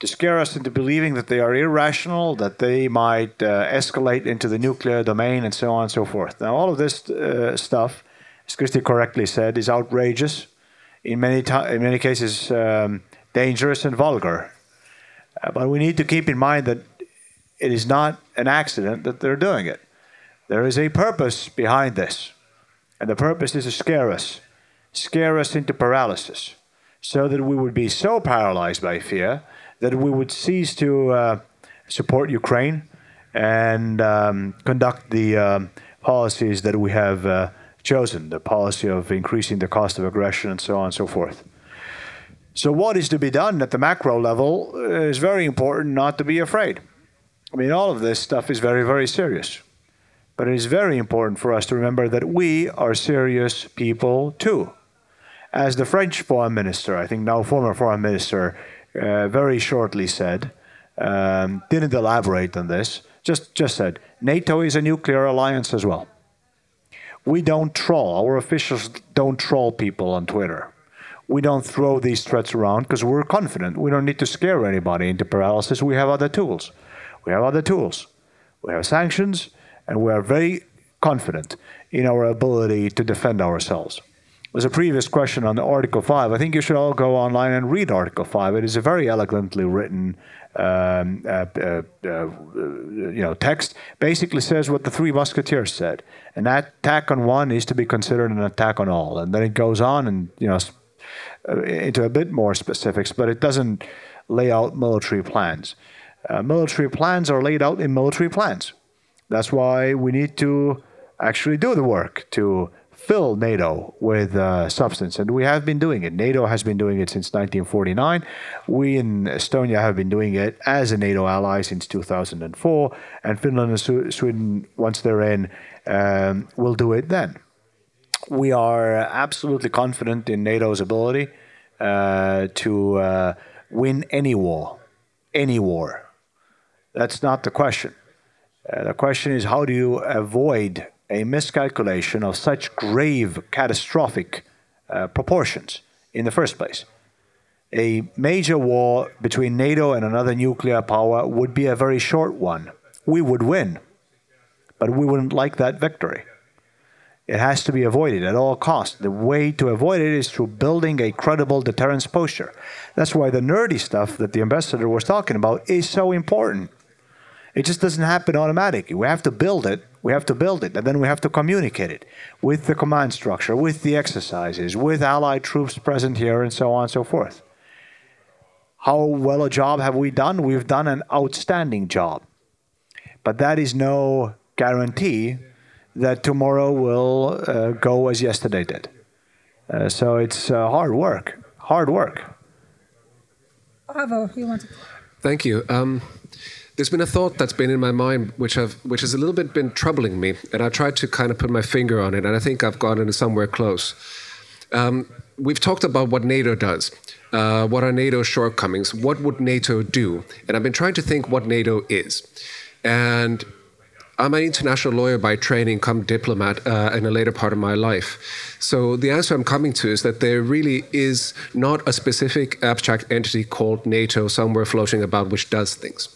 S7: to scare us into believing that they are irrational, that they might uh, escalate into the nuclear domain, and so on and so forth. Now, all of this uh, stuff, as Christy correctly said, is outrageous. In many in many cases, um, dangerous and vulgar. Uh, but we need to keep in mind that it is not an accident that they're doing it. There is a purpose behind this, and the purpose is to scare us, scare us into paralysis, so that we would be so paralyzed by fear that we would cease to uh, support Ukraine and um, conduct the um, policies that we have uh, chosen, the policy of increasing the cost of aggression and so on and so forth. So, what is to be done at the macro level is very important not to be afraid. I mean, all of this stuff is very, very serious. But it is very important for us to remember that we are serious people too. As the French foreign minister, I think now former foreign minister, uh, very shortly said, um, didn't elaborate on this, just, just said NATO is a nuclear alliance as well. We don't troll, our officials don't troll people on Twitter. We don't throw these threats around because we're confident. We don't need to scare anybody into paralysis. We have other tools. We have other tools. We have sanctions, and we are very confident in our ability to defend ourselves was a previous question on the Article 5. I think you should all go online and read Article 5. It is a very elegantly written um, uh, uh, uh, you know, text. Basically says what the Three Musketeers said. An attack on one is to be considered an attack on all. And then it goes on and, you know, uh, into a bit more specifics, but it doesn't lay out military plans. Uh, military plans are laid out in military plans. That's why we need to actually do the work to fill NATO with uh, substance, and we have been doing it. NATO has been doing it since 1949. We in Estonia have been doing it as a NATO ally since 2004, and Finland and Sweden, once they're in, um, will do it then. We are absolutely confident in NATO's ability uh, to uh, win any war, any war. That's not the question. Uh, the question is how do you avoid a miscalculation of such grave, catastrophic uh, proportions in the first place. A major war between NATO and another nuclear power would be a very short one. We would win, but we wouldn't like that victory. It has to be avoided at all costs. The way to avoid it is through building a credible deterrence posture. That's why the nerdy stuff that the ambassador was talking about is so important. It just doesn't happen automatically. We have to build it. We have to build it, and then we have to communicate it with the command structure, with the exercises, with allied troops present here, and so on and so forth. How well a job have we done? We've done an outstanding job. But that is no guarantee that tomorrow will uh, go as yesterday did. Uh, so it's uh, hard work, hard work.
S2: Bravo, you wanted.
S3: Thank you. Um, there's been a thought that's been in my mind, which have, which has a little bit been troubling me, and I tried to kind of put my finger on it, and I think I've gotten somewhere close. Um, we've talked about what NATO does. Uh, what are NATO's shortcomings? What would NATO do? And I've been trying to think what NATO is. And I'm an international lawyer by training, come diplomat uh, in a later part of my life. So the answer I'm coming to is that there really is not a specific abstract entity called NATO somewhere floating about which does things.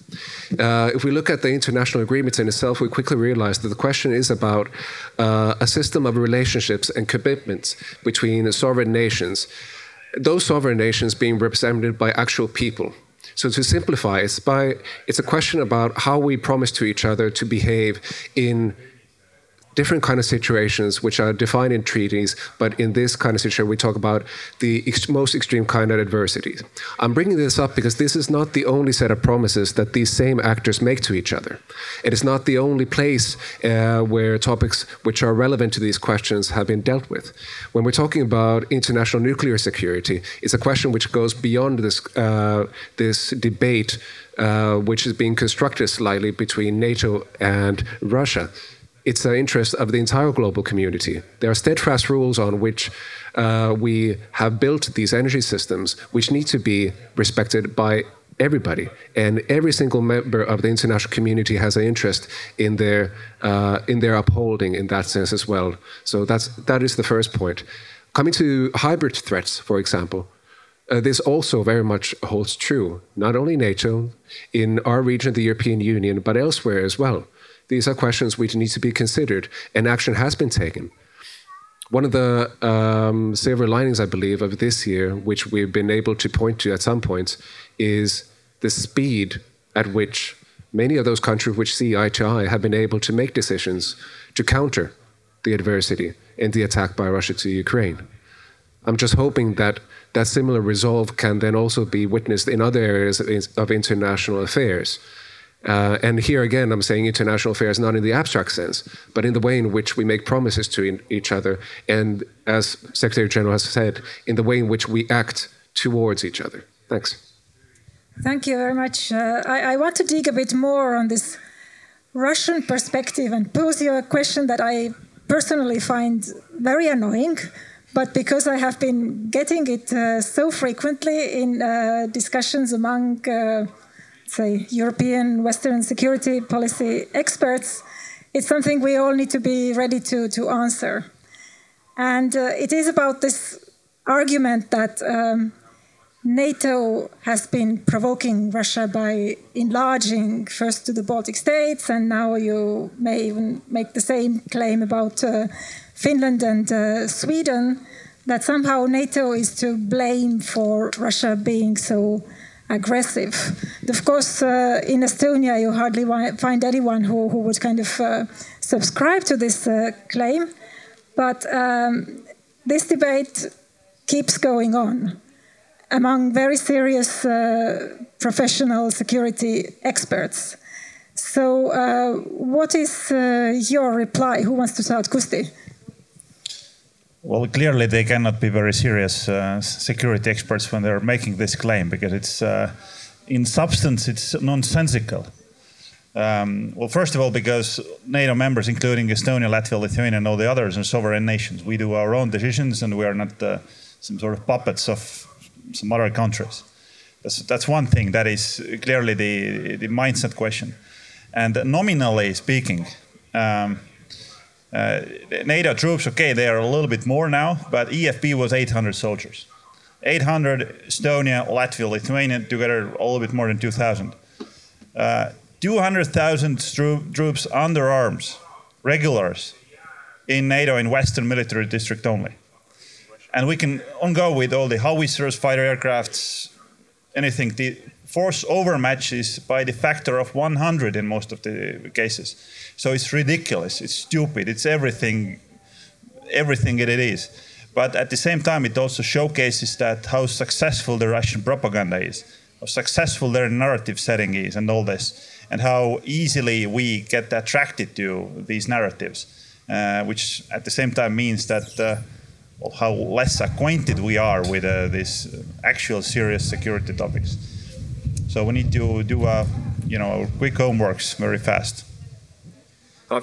S3: Uh, if we look at the international agreements in itself, we quickly realize that the question is about uh, a system of relationships and commitments between sovereign nations. Those sovereign nations being represented by actual people so to simplify, it's by it's a question about how we promise to each other to behave in different kind of situations which are defined in treaties but in this kind of situation we talk about the ex most extreme kind of adversities. I'm bringing this up because this is not the only set of promises that these same actors make to each other. It is not the only place uh, where topics which are relevant to these questions have been dealt with. When we're talking about international nuclear security it's a question which goes beyond this uh, this debate uh, which is being constructed slightly between NATO and Russia it's the interest of the entire global community. There are steadfast rules on which uh, we have built these energy systems, which need to be respected by everybody. And every single member of the international community has an interest in their uh, in their upholding in that sense as well. So that's that is the first point. Coming to hybrid threats, for example. Uh, this also very much holds true, not only NATO, in our region, the European Union, but elsewhere as well. These are questions which need to be considered, and action has been taken. One of the um, silver linings, I believe, of this year, which we've been able to point to at some points, is the speed at which many of those countries which see eye to eye have been able to make decisions to counter the adversity and the attack by Russia to Ukraine. I'm just hoping that that similar resolve can then also be witnessed in other areas of international affairs. Uh, and here again, I'm saying international affairs not in the abstract sense, but in the way in which we make promises to each other, and as Secretary General has said, in the way in which we act towards each other. Thanks.
S2: Thank you very much. Uh, I, I, want to dig a bit more on this Russian perspective and pose you a question that I personally find very annoying, but because I have been getting it uh, so frequently in uh, discussions among uh, say, European Western security policy experts, it's something we all need to be ready to, to answer. And uh, it is about this argument that um, NATO has been provoking Russia by enlarging first to the Baltic states, and now you may even make the same claim about uh, Finland and uh, Sweden, that somehow NATO is to blame for Russia being so aggressive. Of course, uh, in Estonia, you hardly find anyone who, who would kind of uh, subscribe to this uh, claim. But um, this debate keeps going on among very serious uh, professional security experts. So, uh, what is uh, your reply? Who wants to start? Kusti?
S8: Well, clearly they cannot be very serious uh, security experts when they're making this claim because it's, uh, in substance, it's nonsensical. Um, well, first of all, because NATO members, including Estonia, Latvia, Lithuania, and all the others, are sovereign nations. We do our own decisions, and we are not uh, some sort of puppets of some other countries. That's, that's one thing. That is clearly the, the mindset question. And nominally speaking, um, NATO troops, okay, they are a little bit more now, but EFP was 800 soldiers. 800 Estonia, Latvia, Lithuania, together a little bit more than 2,000. Uh, 200,000 troops under arms, regulars, in NATO in Western Military District only. And we can on go with all the howitzers, fighter aircrafts, anything, force overmatches by the factor of 100 in most of the cases. So it's ridiculous. It's stupid. It's everything, everything that it is. But at the same time, it also showcases that how successful the Russian propaganda is, how successful their narrative setting is, and all this, and how easily we get attracted to these narratives, uh, which at the same time means that. Uh, how less acquainted we are with uh, these actual serious security topics. So we need to do a, you know, quick homeworks very fast.
S6: I,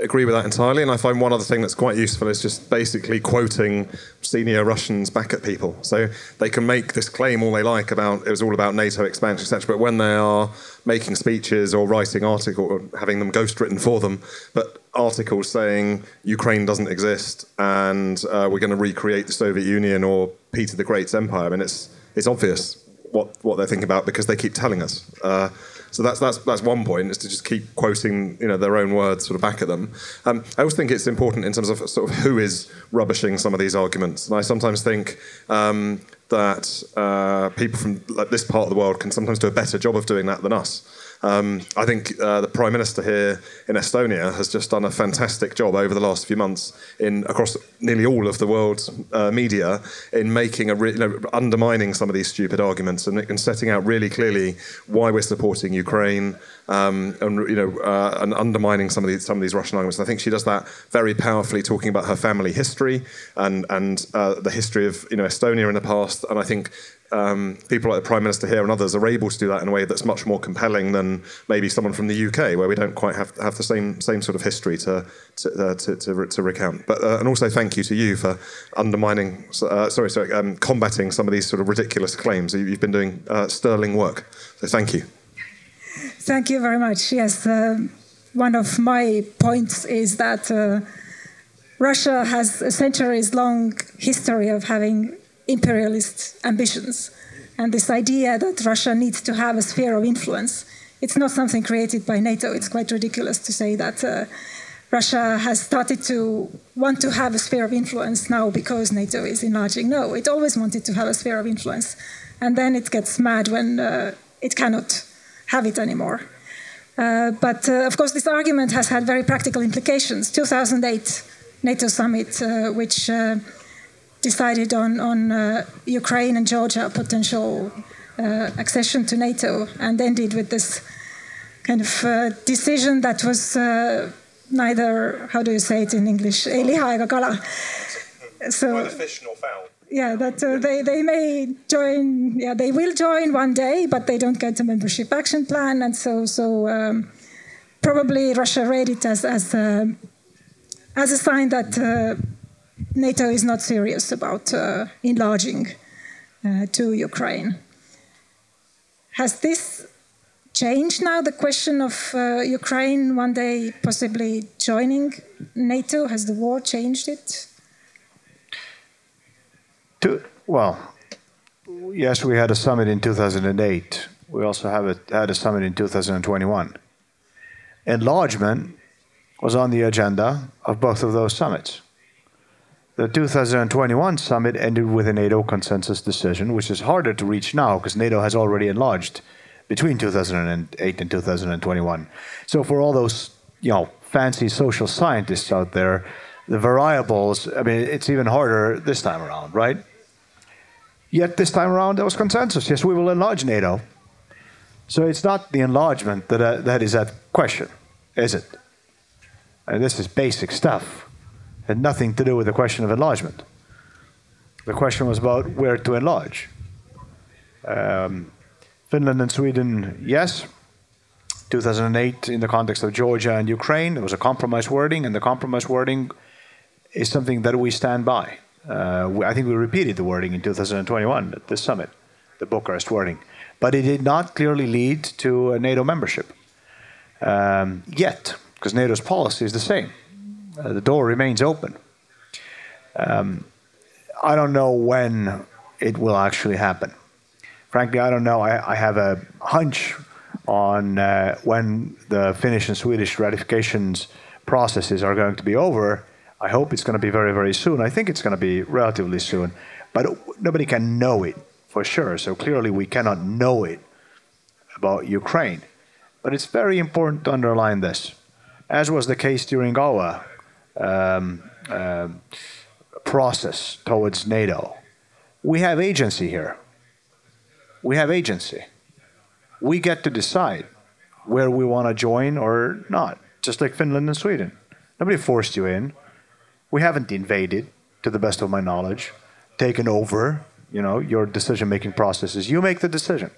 S6: agree with that entirely, and I find one other thing that's quite useful is just basically quoting senior Russians back at people. So they can make this claim all they like about it was all about NATO expansion, etc. But when they are making speeches or writing articles, or having them ghostwritten for them, but articles saying Ukraine doesn't exist and uh, we're going to recreate the Soviet Union or Peter the Great's empire, I mean, it's it's obvious what what they're thinking about because they keep telling us. Uh, so that's that's that's one point is to just keep quoting you know their own words sort of back at them. Um, I also think it's important in terms of sort of who is rubbishing some of these arguments, and I sometimes think. Um, that uh, people from like, this part of the world can sometimes do a better job of doing that than us. Um, I think uh, the Prime Minister here in Estonia has just done a fantastic job over the last few months in across nearly all of the world's uh, media in making a re- you know, undermining some of these stupid arguments and, and, setting out really clearly why we're supporting Ukraine um, and you know uh, and undermining some of these some of these Russian arguments. And I think she does that very powerfully, talking about her family history and and uh, the history of you know Estonia in the past. And I think um, people like the Prime Minister here and others are able to do that in a way that's much more compelling than maybe someone from the UK, where we don't quite have, have the same same sort of history to to, uh, to, to, to, recount. But uh, and also thank you to you for undermining, uh, sorry, sorry, um, combating some of these sort of ridiculous claims. You've been doing uh, sterling work, so thank you.
S2: Thank you very much. Yes, uh, one of my points is that. Uh, Russia has a centuries long history of having imperialist ambitions. And this idea that Russia needs to have a sphere of influence, it's not something created by NATO. It's quite ridiculous to say that uh, Russia has started to want to have a sphere of influence now because NATO is enlarging. No, it always wanted to have a sphere of influence. And then it gets mad when uh, it cannot have it anymore. Uh, but uh, of course, this argument has had very practical implications. 2008 NATO summit, uh, which uh, decided on, on uh, Ukraine and Georgia potential uh, accession to NATO and ended with this kind of uh, decision that was uh, neither, how do you say it in English, ei liha ega kala. So,
S6: neither fish nor fowl.
S2: Yeah, that uh, they, they may join, yeah, they will join one day, but they don't get a membership action plan. And so, so um, probably Russia read it as, as, uh, as a sign that NATO is not serious about uh, enlarging uh, to Ukraine. Has this changed now the question of uh, Ukraine one day possibly joining NATO? Has the war changed it?
S7: Well, yes, we had a summit in 2008. We also have a, had a summit in 2021. Enlargement was on the agenda of both of those summits. The 2021 summit ended with a NATO consensus decision, which is harder to reach now because NATO has already enlarged between 2008 and 2021. So for all those, you know, fancy social scientists out there, the variables, I mean, it's even harder this time around, right? Yet this time around, there was consensus. Yes, we will enlarge NATO. So it's not the enlargement that, uh, that is at question, is it? And this is basic stuff had nothing to do with the question of enlargement. The question was about where to enlarge. Um, Finland and Sweden, yes. 2008, in the context of Georgia and Ukraine, there was a compromise wording, and the compromise wording is something that we stand by. Uh, I think we repeated the wording in 2021 at this summit, the Bucharest wording. But it did not clearly lead to NATO membership um, yet, because NATO's policy is the same. Uh, the door remains open. Um, I don't know when it will actually happen. Frankly, I don't know. I, I have a hunch on uh, when the Finnish and Swedish ratifications processes are going to be over. I hope it's going to be very, very soon. I think it's going to be relatively soon, but nobody can know it for sure. So clearly, we cannot know it about Ukraine. But it's very important to underline this, as was the case during our um, um process towards NATO. We have agency here. We have agency. We get to decide where we want to join or not, just like Finland and Sweden. Nobody forced you in. We haven't invaded, to the best of my knowledge, taken over, you know, your decision-making processes. You make the decision.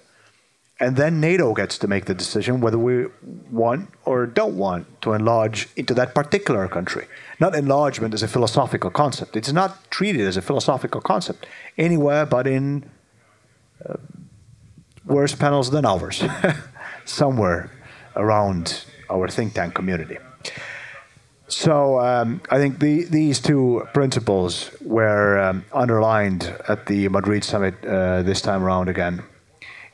S7: And then NATO gets to make the decision whether we want or don't want to enlarge into that particular country. Not enlargement as a philosophical concept. It's not treated as a philosophical concept anywhere but in uh, worse panels than ours, somewhere around our think tank community. So um, I think the, these two principles were um, underlined at the Madrid summit uh, this time around again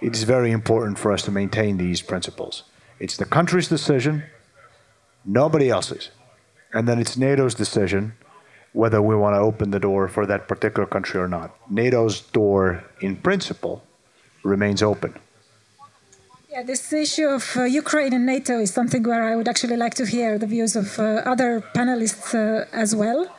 S7: it is very important for us to maintain these principles. It's the country's decision, nobody else's. And then it's NATO's decision whether we want to open the door for that particular country or not. NATO's door, in principle, remains open.
S2: Yeah, this issue of uh, Ukraine and NATO is something where I would actually like to hear the views of uh, other panelists uh, as well.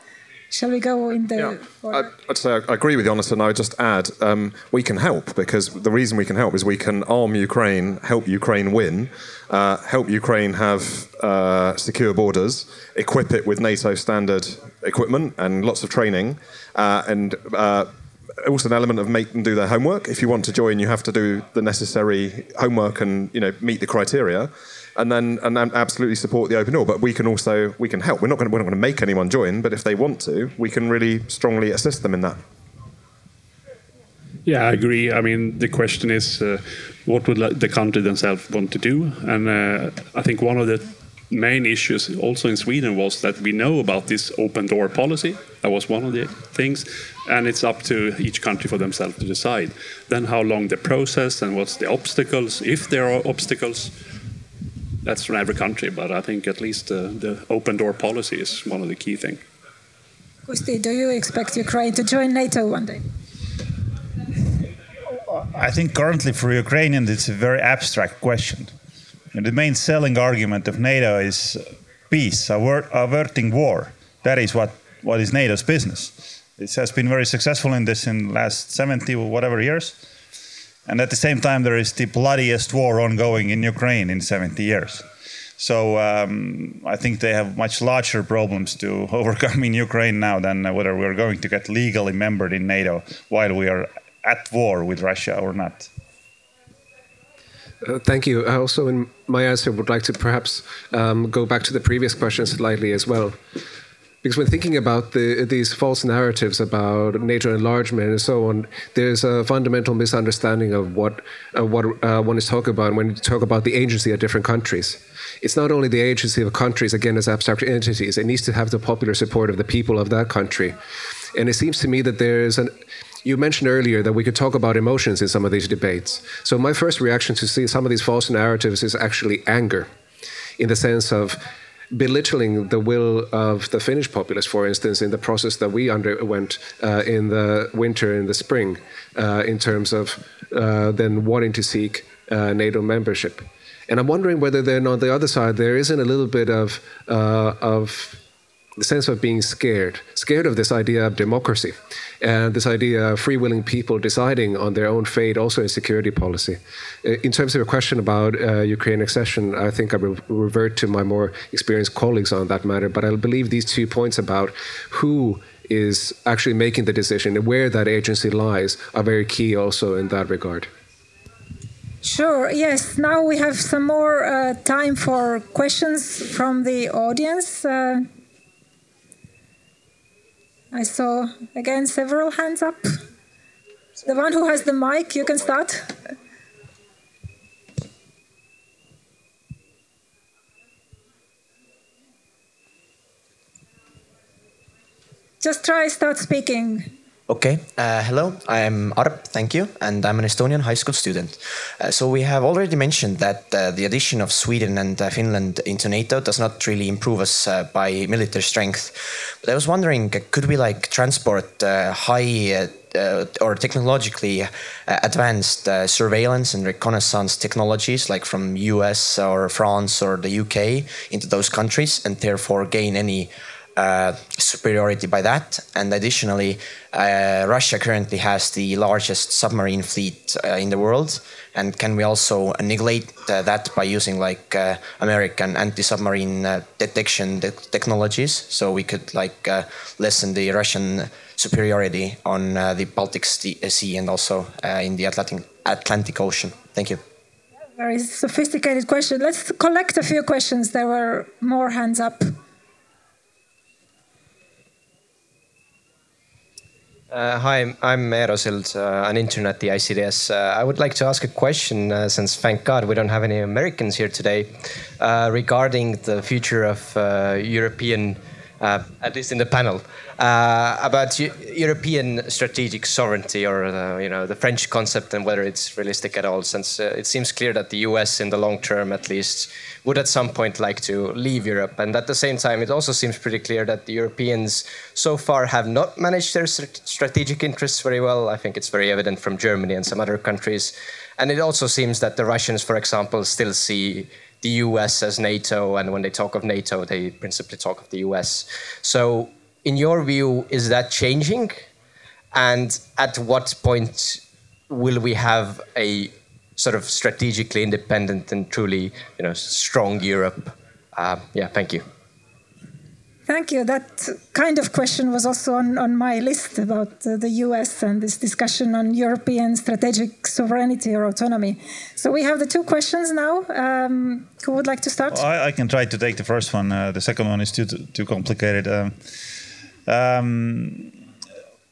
S2: Shall we go in the?
S6: Yeah. I'd, say I agree with Jonas, and I would just add um, we can help because the reason we can help is we can arm Ukraine, help Ukraine win, uh, help Ukraine have uh, secure borders, equip it with NATO standard equipment and lots of training, uh, and uh, also an element of make them do their homework. If you want to join, you have to do the necessary homework and you know meet the criteria and then and then absolutely support the open door. But we can also we can help. We're not going to, we're not going to make anyone join, but if they want to, we can really strongly assist them in that.
S5: Yeah, I agree. I mean, the question is, uh, what would the country themselves want to do? And uh, I think one of the main issues also in Sweden was that we know about this open door policy. That was one of the things, and it's up to each country for themselves to decide. Then how long the process and what's the obstacles, if there are obstacles that's from every country, but I think at least uh, the open door policy is one of the key things.
S2: Kusti, do you expect Ukraine to join NATO one day?
S8: I think currently for Ukrainians it's a very abstract question. The main selling argument of NATO is peace, averting war. That is what, what is NATO's business. It has been very successful in this in the last 70 or whatever years. And at the same time, there is the bloodiest war ongoing in Ukraine in 70 years. So um, I think they have much larger problems to overcome in Ukraine now than whether we're going to get legally membered in NATO while we are at war with Russia or not.
S3: Uh, thank you. I also, in my answer, would like to perhaps um, go back to the previous question slightly as well. Because when thinking about the, these false narratives about NATO enlargement and so on, there's a fundamental misunderstanding of what uh, what uh, one is talking about when you talk about the agency of different countries. It's not only the agency of countries, again, as abstract entities. It needs to have the popular support of the people of that country. And it seems to me that there's an you mentioned earlier that we could talk about emotions in some of these debates. So my first reaction to see some of these false narratives is actually anger, in the sense of belittling the will of the Finnish populace, for instance, in the process that we underwent uh, in the winter and the spring, uh, in terms of uh, then wanting to seek uh, NATO membership. And I'm wondering whether then on the other side there isn't a little bit of uh, of the sense of being scared, scared of this idea of democracy and this idea of free willing people deciding on their own fate, also in security policy. Uh, in terms of your question about uh, Ukraine accession, I think I will revert to my more experienced colleagues on that matter. But I believe these two points about who is actually making the decision and where that agency lies are very key also in that regard.
S2: Sure, yes. Now we have some more uh, time for questions from the audience. Uh, I saw again several hands up. The one who has the mic, you can start. Just try start speaking.
S12: Okay, uh, hello, I'm Arp, thank you, and I'm an Estonian high school student. Uh, so we have already mentioned that uh, the addition of Sweden and uh, Finland into NATO does not really improve us uh, by military strength. But I was wondering, uh, could we like transport high or technologically advanced surveillance and reconnaissance technologies, like from US or France or the UK, into those countries, and therefore gain any uh, superiority by that. And additionally, uh, Russia currently has the largest submarine fleet uh, in the world. And can we also neglect uh, that by using like uh, American anti-submarine detection te technologies? So we could like lessen the Russian superiority on the Baltic Sea and also in the Atlantic, Atlantic Ocean. Thank you.
S2: Very sophisticated question. Let's collect a few questions. There were more hands up.
S13: Uh, hi, I'm Eero Sild, uh, an intern at the ICDS. Uh, I would like to ask a question, uh, since thank God we don't have any Americans here today, uh, regarding the future of uh, European, at least in the panel, about European strategic sovereignty or you know the French concept and whether it's realistic at all. Since it seems clear that the US, in the long term at least, would at some point like to leave Europe. And at the same time, it also seems pretty clear that the Europeans so far have not managed their strategic interests very well. I think it's very evident from Germany and some other countries. And it also seems that the Russians, for example, still see the US as NATO, and when they talk of NATO, they principally talk of the US. So, in your view, is that changing? And at what point will we have a sort of strategically independent and truly you know strong Europe. Uh, yeah, thank you.
S2: Thank you. That kind of question was also on, on my list about uh, the US and this discussion on European strategic sovereignty or autonomy. So we have the two questions now. Um, who would like to start?
S8: Well, I, I, can try to take the first one. Uh, the second one is too, too complicated. Um, um,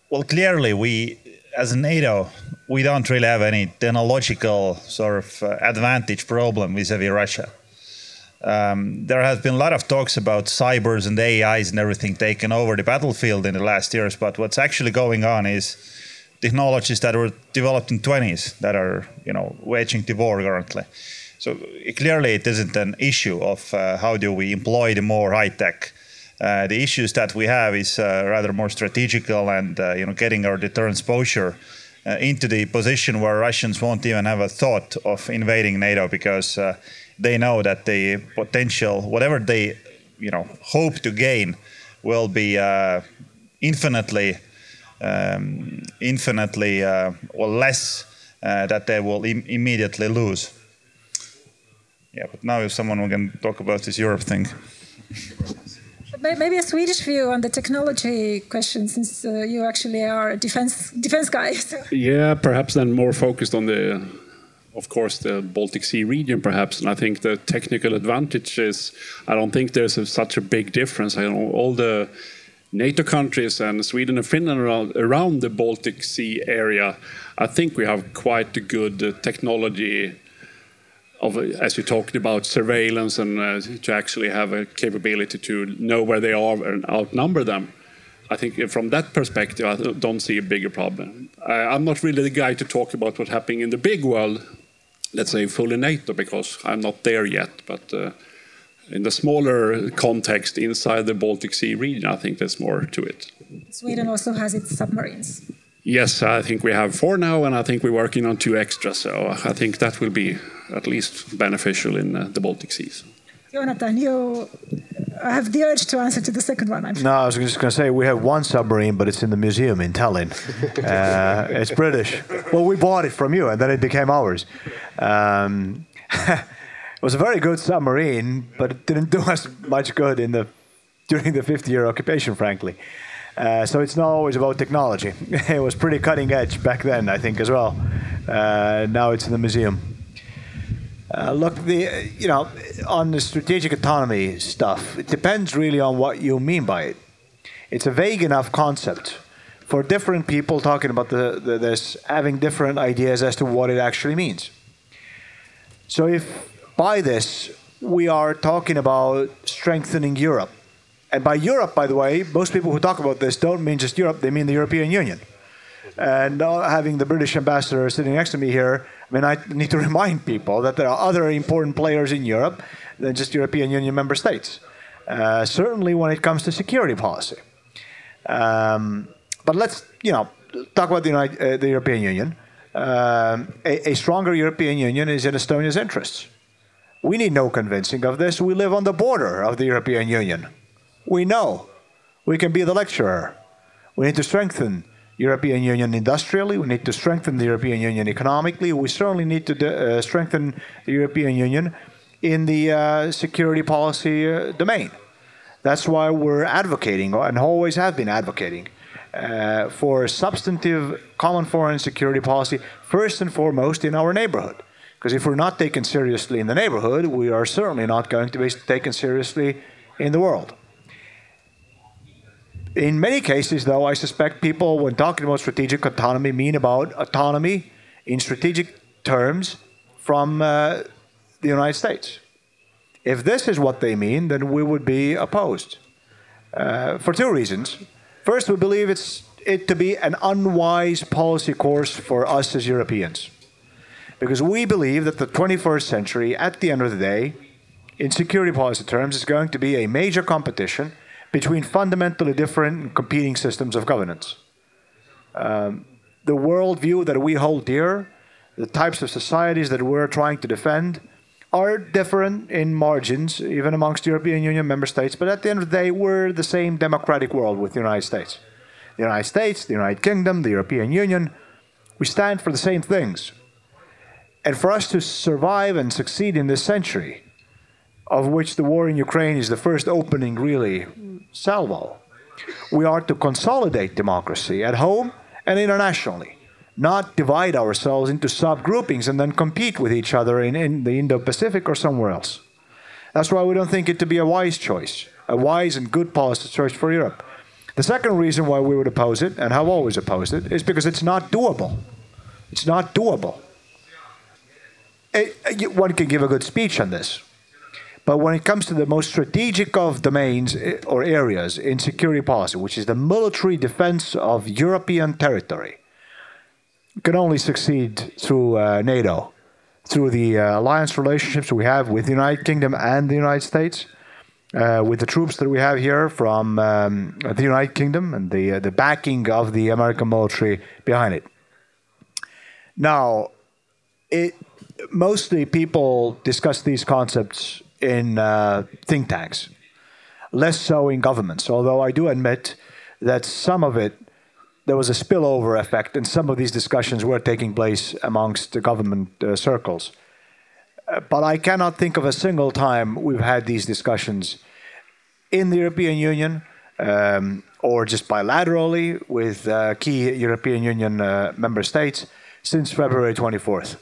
S8: well, clearly, we as NATO, we don't really have any technological sort of uh, advantage problem vis-a-vis Russia. Um, there has been a lot of talks about cybers and AIs and everything taking over the battlefield in the last years, but what's actually going on is technologies that were developed in 20s that are, you know, waging the war currently. So clearly, it isn't an issue of uh, how do we employ the more high tech. Uh, the issues that we have is uh, rather more strategical and uh, you know getting our deterrence posture uh, into the position where Russians won't even have a thought of invading NATO because uh, they know that the potential whatever they you know hope to gain will be infinitely um, infinitely or less that they will Im immediately lose. Yeah, but now if someone can talk about this Europe thing.
S2: Maybe a Swedish view on the technology question, since uh, you actually are a defense defense guy. So.
S5: Yeah, perhaps then more focused on the, of course, the Baltic Sea region, perhaps. And I think the technical advantage is, I don't think there's a, such a big difference. I know all the NATO countries and Sweden and Finland around, around the Baltic Sea area. I think we have quite a good uh, technology of, as you talked about, surveillance and uh, to actually have a capability to know where they are and outnumber them. I think from that perspective, I don't see a bigger problem. I'm not really the guy to talk about what's happening in the big world, let's say fully NATO, because I'm not there yet. But uh, in the smaller context inside the Baltic Sea region, I think there's more to it.
S2: Sweden also has its submarines.
S5: Yes, I think we have four now, and I think we're working on two extra. So I think that will be at least beneficial in uh, the Baltic seas.
S2: Jonathan, you have the urge to answer to the second one. I'm
S7: sure. No, I was just going to say we have one submarine, but it's in the museum in Tallinn. uh, it's British. Well, we bought it from you, and then it became ours. Um, it was a very good submarine, but it didn't do us much good in the during the 50-year occupation, frankly. Uh, so it's not always about technology. it was pretty cutting edge back then, I think, as well. Uh, now it's in the museum. Uh, look, the you know, on the strategic autonomy stuff, it depends really on what you mean by it. It's a vague enough concept for different people talking about the, the, this, having different ideas as to what it actually means. So, if by this we are talking about strengthening Europe, and by Europe, by the way, most people who talk about this don't mean just Europe; they mean the European Union. And having the British ambassador sitting next to me here I mean, I need to remind people that there are other important players in Europe than just European Union member states. Uh, certainly when it comes to security policy. Um, but let's, you know, talk about the, United, uh, the European Union. Um, a, a stronger European Union is in Estonia's interests. We need no convincing of this. We live on the border of the European Union. We know. We can be the lecturer. We need to strengthen European Union industrially. We need to strengthen the European Union economically. We certainly need to uh, strengthen the European Union in the uh, security policy uh, domain. That's why we're advocating, and always have been advocating, uh, for substantive common foreign security policy, first and foremost in our neighborhood. Because if we're not taken seriously in the neighborhood, we are certainly not going to be taken seriously in the world. In many cases, though, I suspect people, when talking about strategic autonomy, mean about autonomy in strategic terms from uh, the United States. If this is what they mean, then we would be opposed uh, for two reasons. First, we believe it's it to be an unwise policy course for us as Europeans, because we believe that the 21st century, at the end of the day, in security policy terms, is going to be a major competition between fundamentally different competing systems of governance. Um, the worldview that we hold dear, the types of societies that we're trying to defend, are different in margins, even amongst European Union member states. But at the end of the day, we're the same democratic world with the United States. The United States, the United Kingdom, the European Union, we stand for the same things. And for us to survive and succeed in this century, of which the war in Ukraine is the first opening, really, salvo. We are to consolidate democracy at home and internationally, not divide ourselves into subgroupings and then compete with each other in, in the Indo Pacific or somewhere else. That's why we don't think it to be a wise choice, a wise and good policy choice for Europe. The second reason why we would oppose it, and have always opposed it, is because it's not doable. It's not doable. Eh, eh, it, one can give a good speech on this, but when it comes to the most strategic of domains eh, or areas in security policy, which is the military defense of European territory, can only succeed through uh, NATO, through the uh, alliance relationships we have with the United Kingdom and the United States, uh, with the troops that we have here from um, the United Kingdom and the uh, the backing of the American military behind it. Now, it mostly people discuss these concepts in uh, think tanks, less so in governments. Although I do admit that some of it, there was a spillover effect, and some of these discussions were taking place amongst the government uh, circles. Uh, but I cannot think of a single time we've had these discussions in the European Union um, or just bilaterally with uh, key European Union uh, member states since February 24th.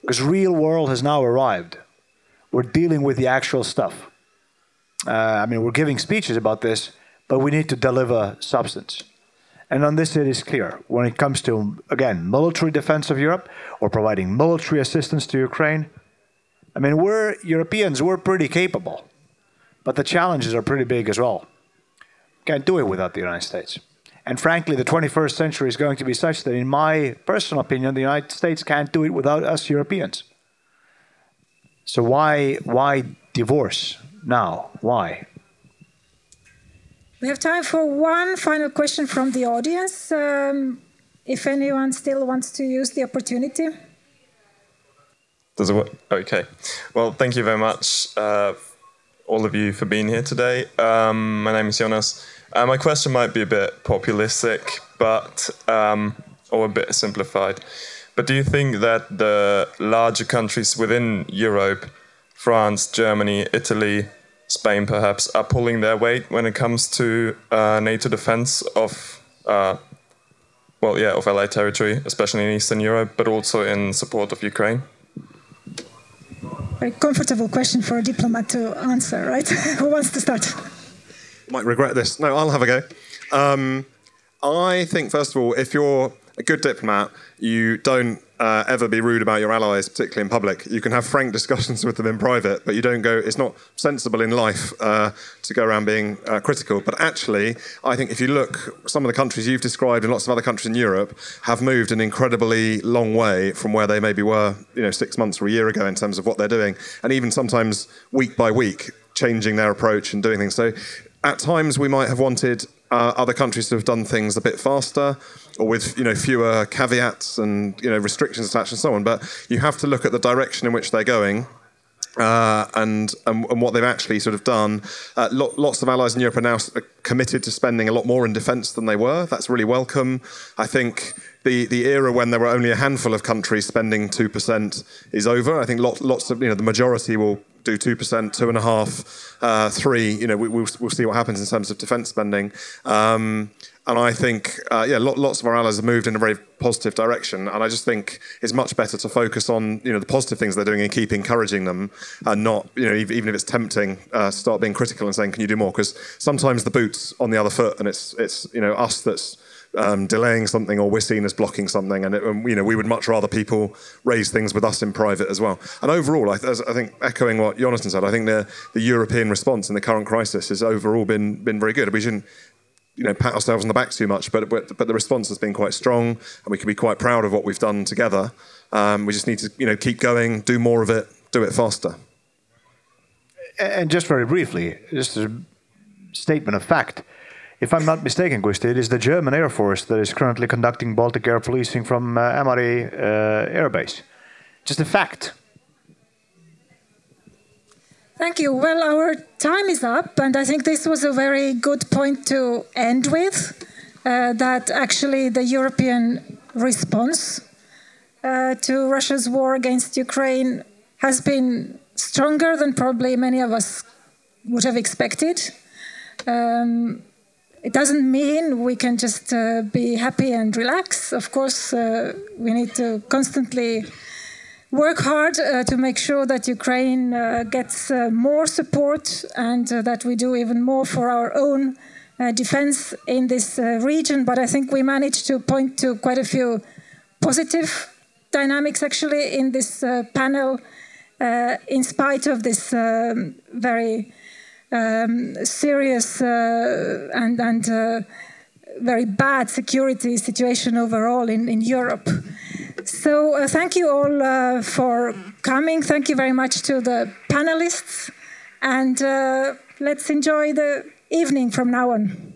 S7: Because real world has now arrived we're dealing with the actual stuff. Uh, I mean, we're giving speeches about this, but we need to deliver substance. And on this, it is clear when it comes to, again, military defense of Europe or providing military assistance to Ukraine. I mean, we're Europeans, we're pretty capable, but the challenges are pretty big as well. Can't do it without the United States. And frankly, the 21st century is going to be such that, in my personal opinion, the United States can't do it without us Europeans. So why why divorce now? Why?
S2: We have time for one final question from the audience. Um, if anyone still wants to use the opportunity.
S14: Does it work? Okay. Well, thank you very much, uh, all of you, for being here today. Um, my name is Jonas. Uh, my question might be a bit populistic, but um, or a bit simplified. But do you think that the larger countries within Europe, France, Germany, Italy, Spain perhaps, are pulling their weight when it comes to uh, NATO defense of, uh, well, yeah, of allied territory, especially in Eastern Europe, but also in support of Ukraine?
S2: Very comfortable question for a diplomat to answer, right? Who wants to start?
S6: Might regret this. No, I'll have a go. Um, I think, first of all, if you're a good diplomat, you don't uh, ever be rude about your allies, particularly in public. You can have frank discussions with them in private, but you don't go. It's not sensible in life uh, to go around being uh, critical. But actually, I think if you look, some of the countries you've described and lots of other countries in Europe have moved an incredibly long way from where they maybe were, you know, six months or a year ago in terms of what they're doing, and even sometimes week by week changing their approach and doing things. So at times we might have wanted uh, other countries have done things a bit faster. or with you know fewer caveats and you know restrictions attached and so on. But you have to look at the direction in which they're going. Uh, and, and, and what they've actually sort of done. Uh, lo- lots of allies in Europe are now committed to spending a lot more in defence than they were. That's really welcome. I think the, the era when there were only a handful of countries spending two percent is over. I think lots lots of you know the majority will do two percent, two and a half, uh, three. You know we, will we'll see what happens in terms of defence spending. Um, and I think, uh, yeah, lots of our allies have moved in a very positive direction. And I just think it's much better to focus on, you know, the positive things they're doing and keep encouraging them, and not, you know, even if it's tempting, uh, start being critical and saying, "Can you do more?" Because sometimes the boot's on the other foot, and it's it's you know us that's um, delaying something or we're seen as blocking something. And, it, you know, we would much rather people raise things with us in private as well. And overall, I, I think echoing what Jonathan said, I think the, the European response in the current crisis has overall been been very good. We shouldn't you know pat ourselves on the back too much, but but, the response has been quite strong, and we can be quite proud of what we've done together. Um, we just need to you know keep going, do more of it, do it faster.
S7: And just very briefly, just a statement of fact. If I'm not mistaken, Kusti, it is the German Air Force that is currently conducting Baltic air policing from uh, Ämari uh, Air Base. Just a fact.
S2: Thank you. Well, our time is up, and I think this was a very good point to end with. Uh, that actually the European response uh, to Russia's war against Ukraine has been stronger than probably many of us would have expected. Um, it doesn't mean we can just uh, be happy and relax. Of course, uh, we need to constantly work hard uh, to make sure that Ukraine uh, gets uh, more support and uh, that we do even more for our own uh, defense in this uh, region. But I think we managed to point to quite a few positive dynamics actually in this panel, in spite of this um, very um, serious and, and very bad security situation overall in, in Europe. So uh, thank you all uh, for coming. Thank you very much to the panelists. And uh, let's enjoy the evening from now on.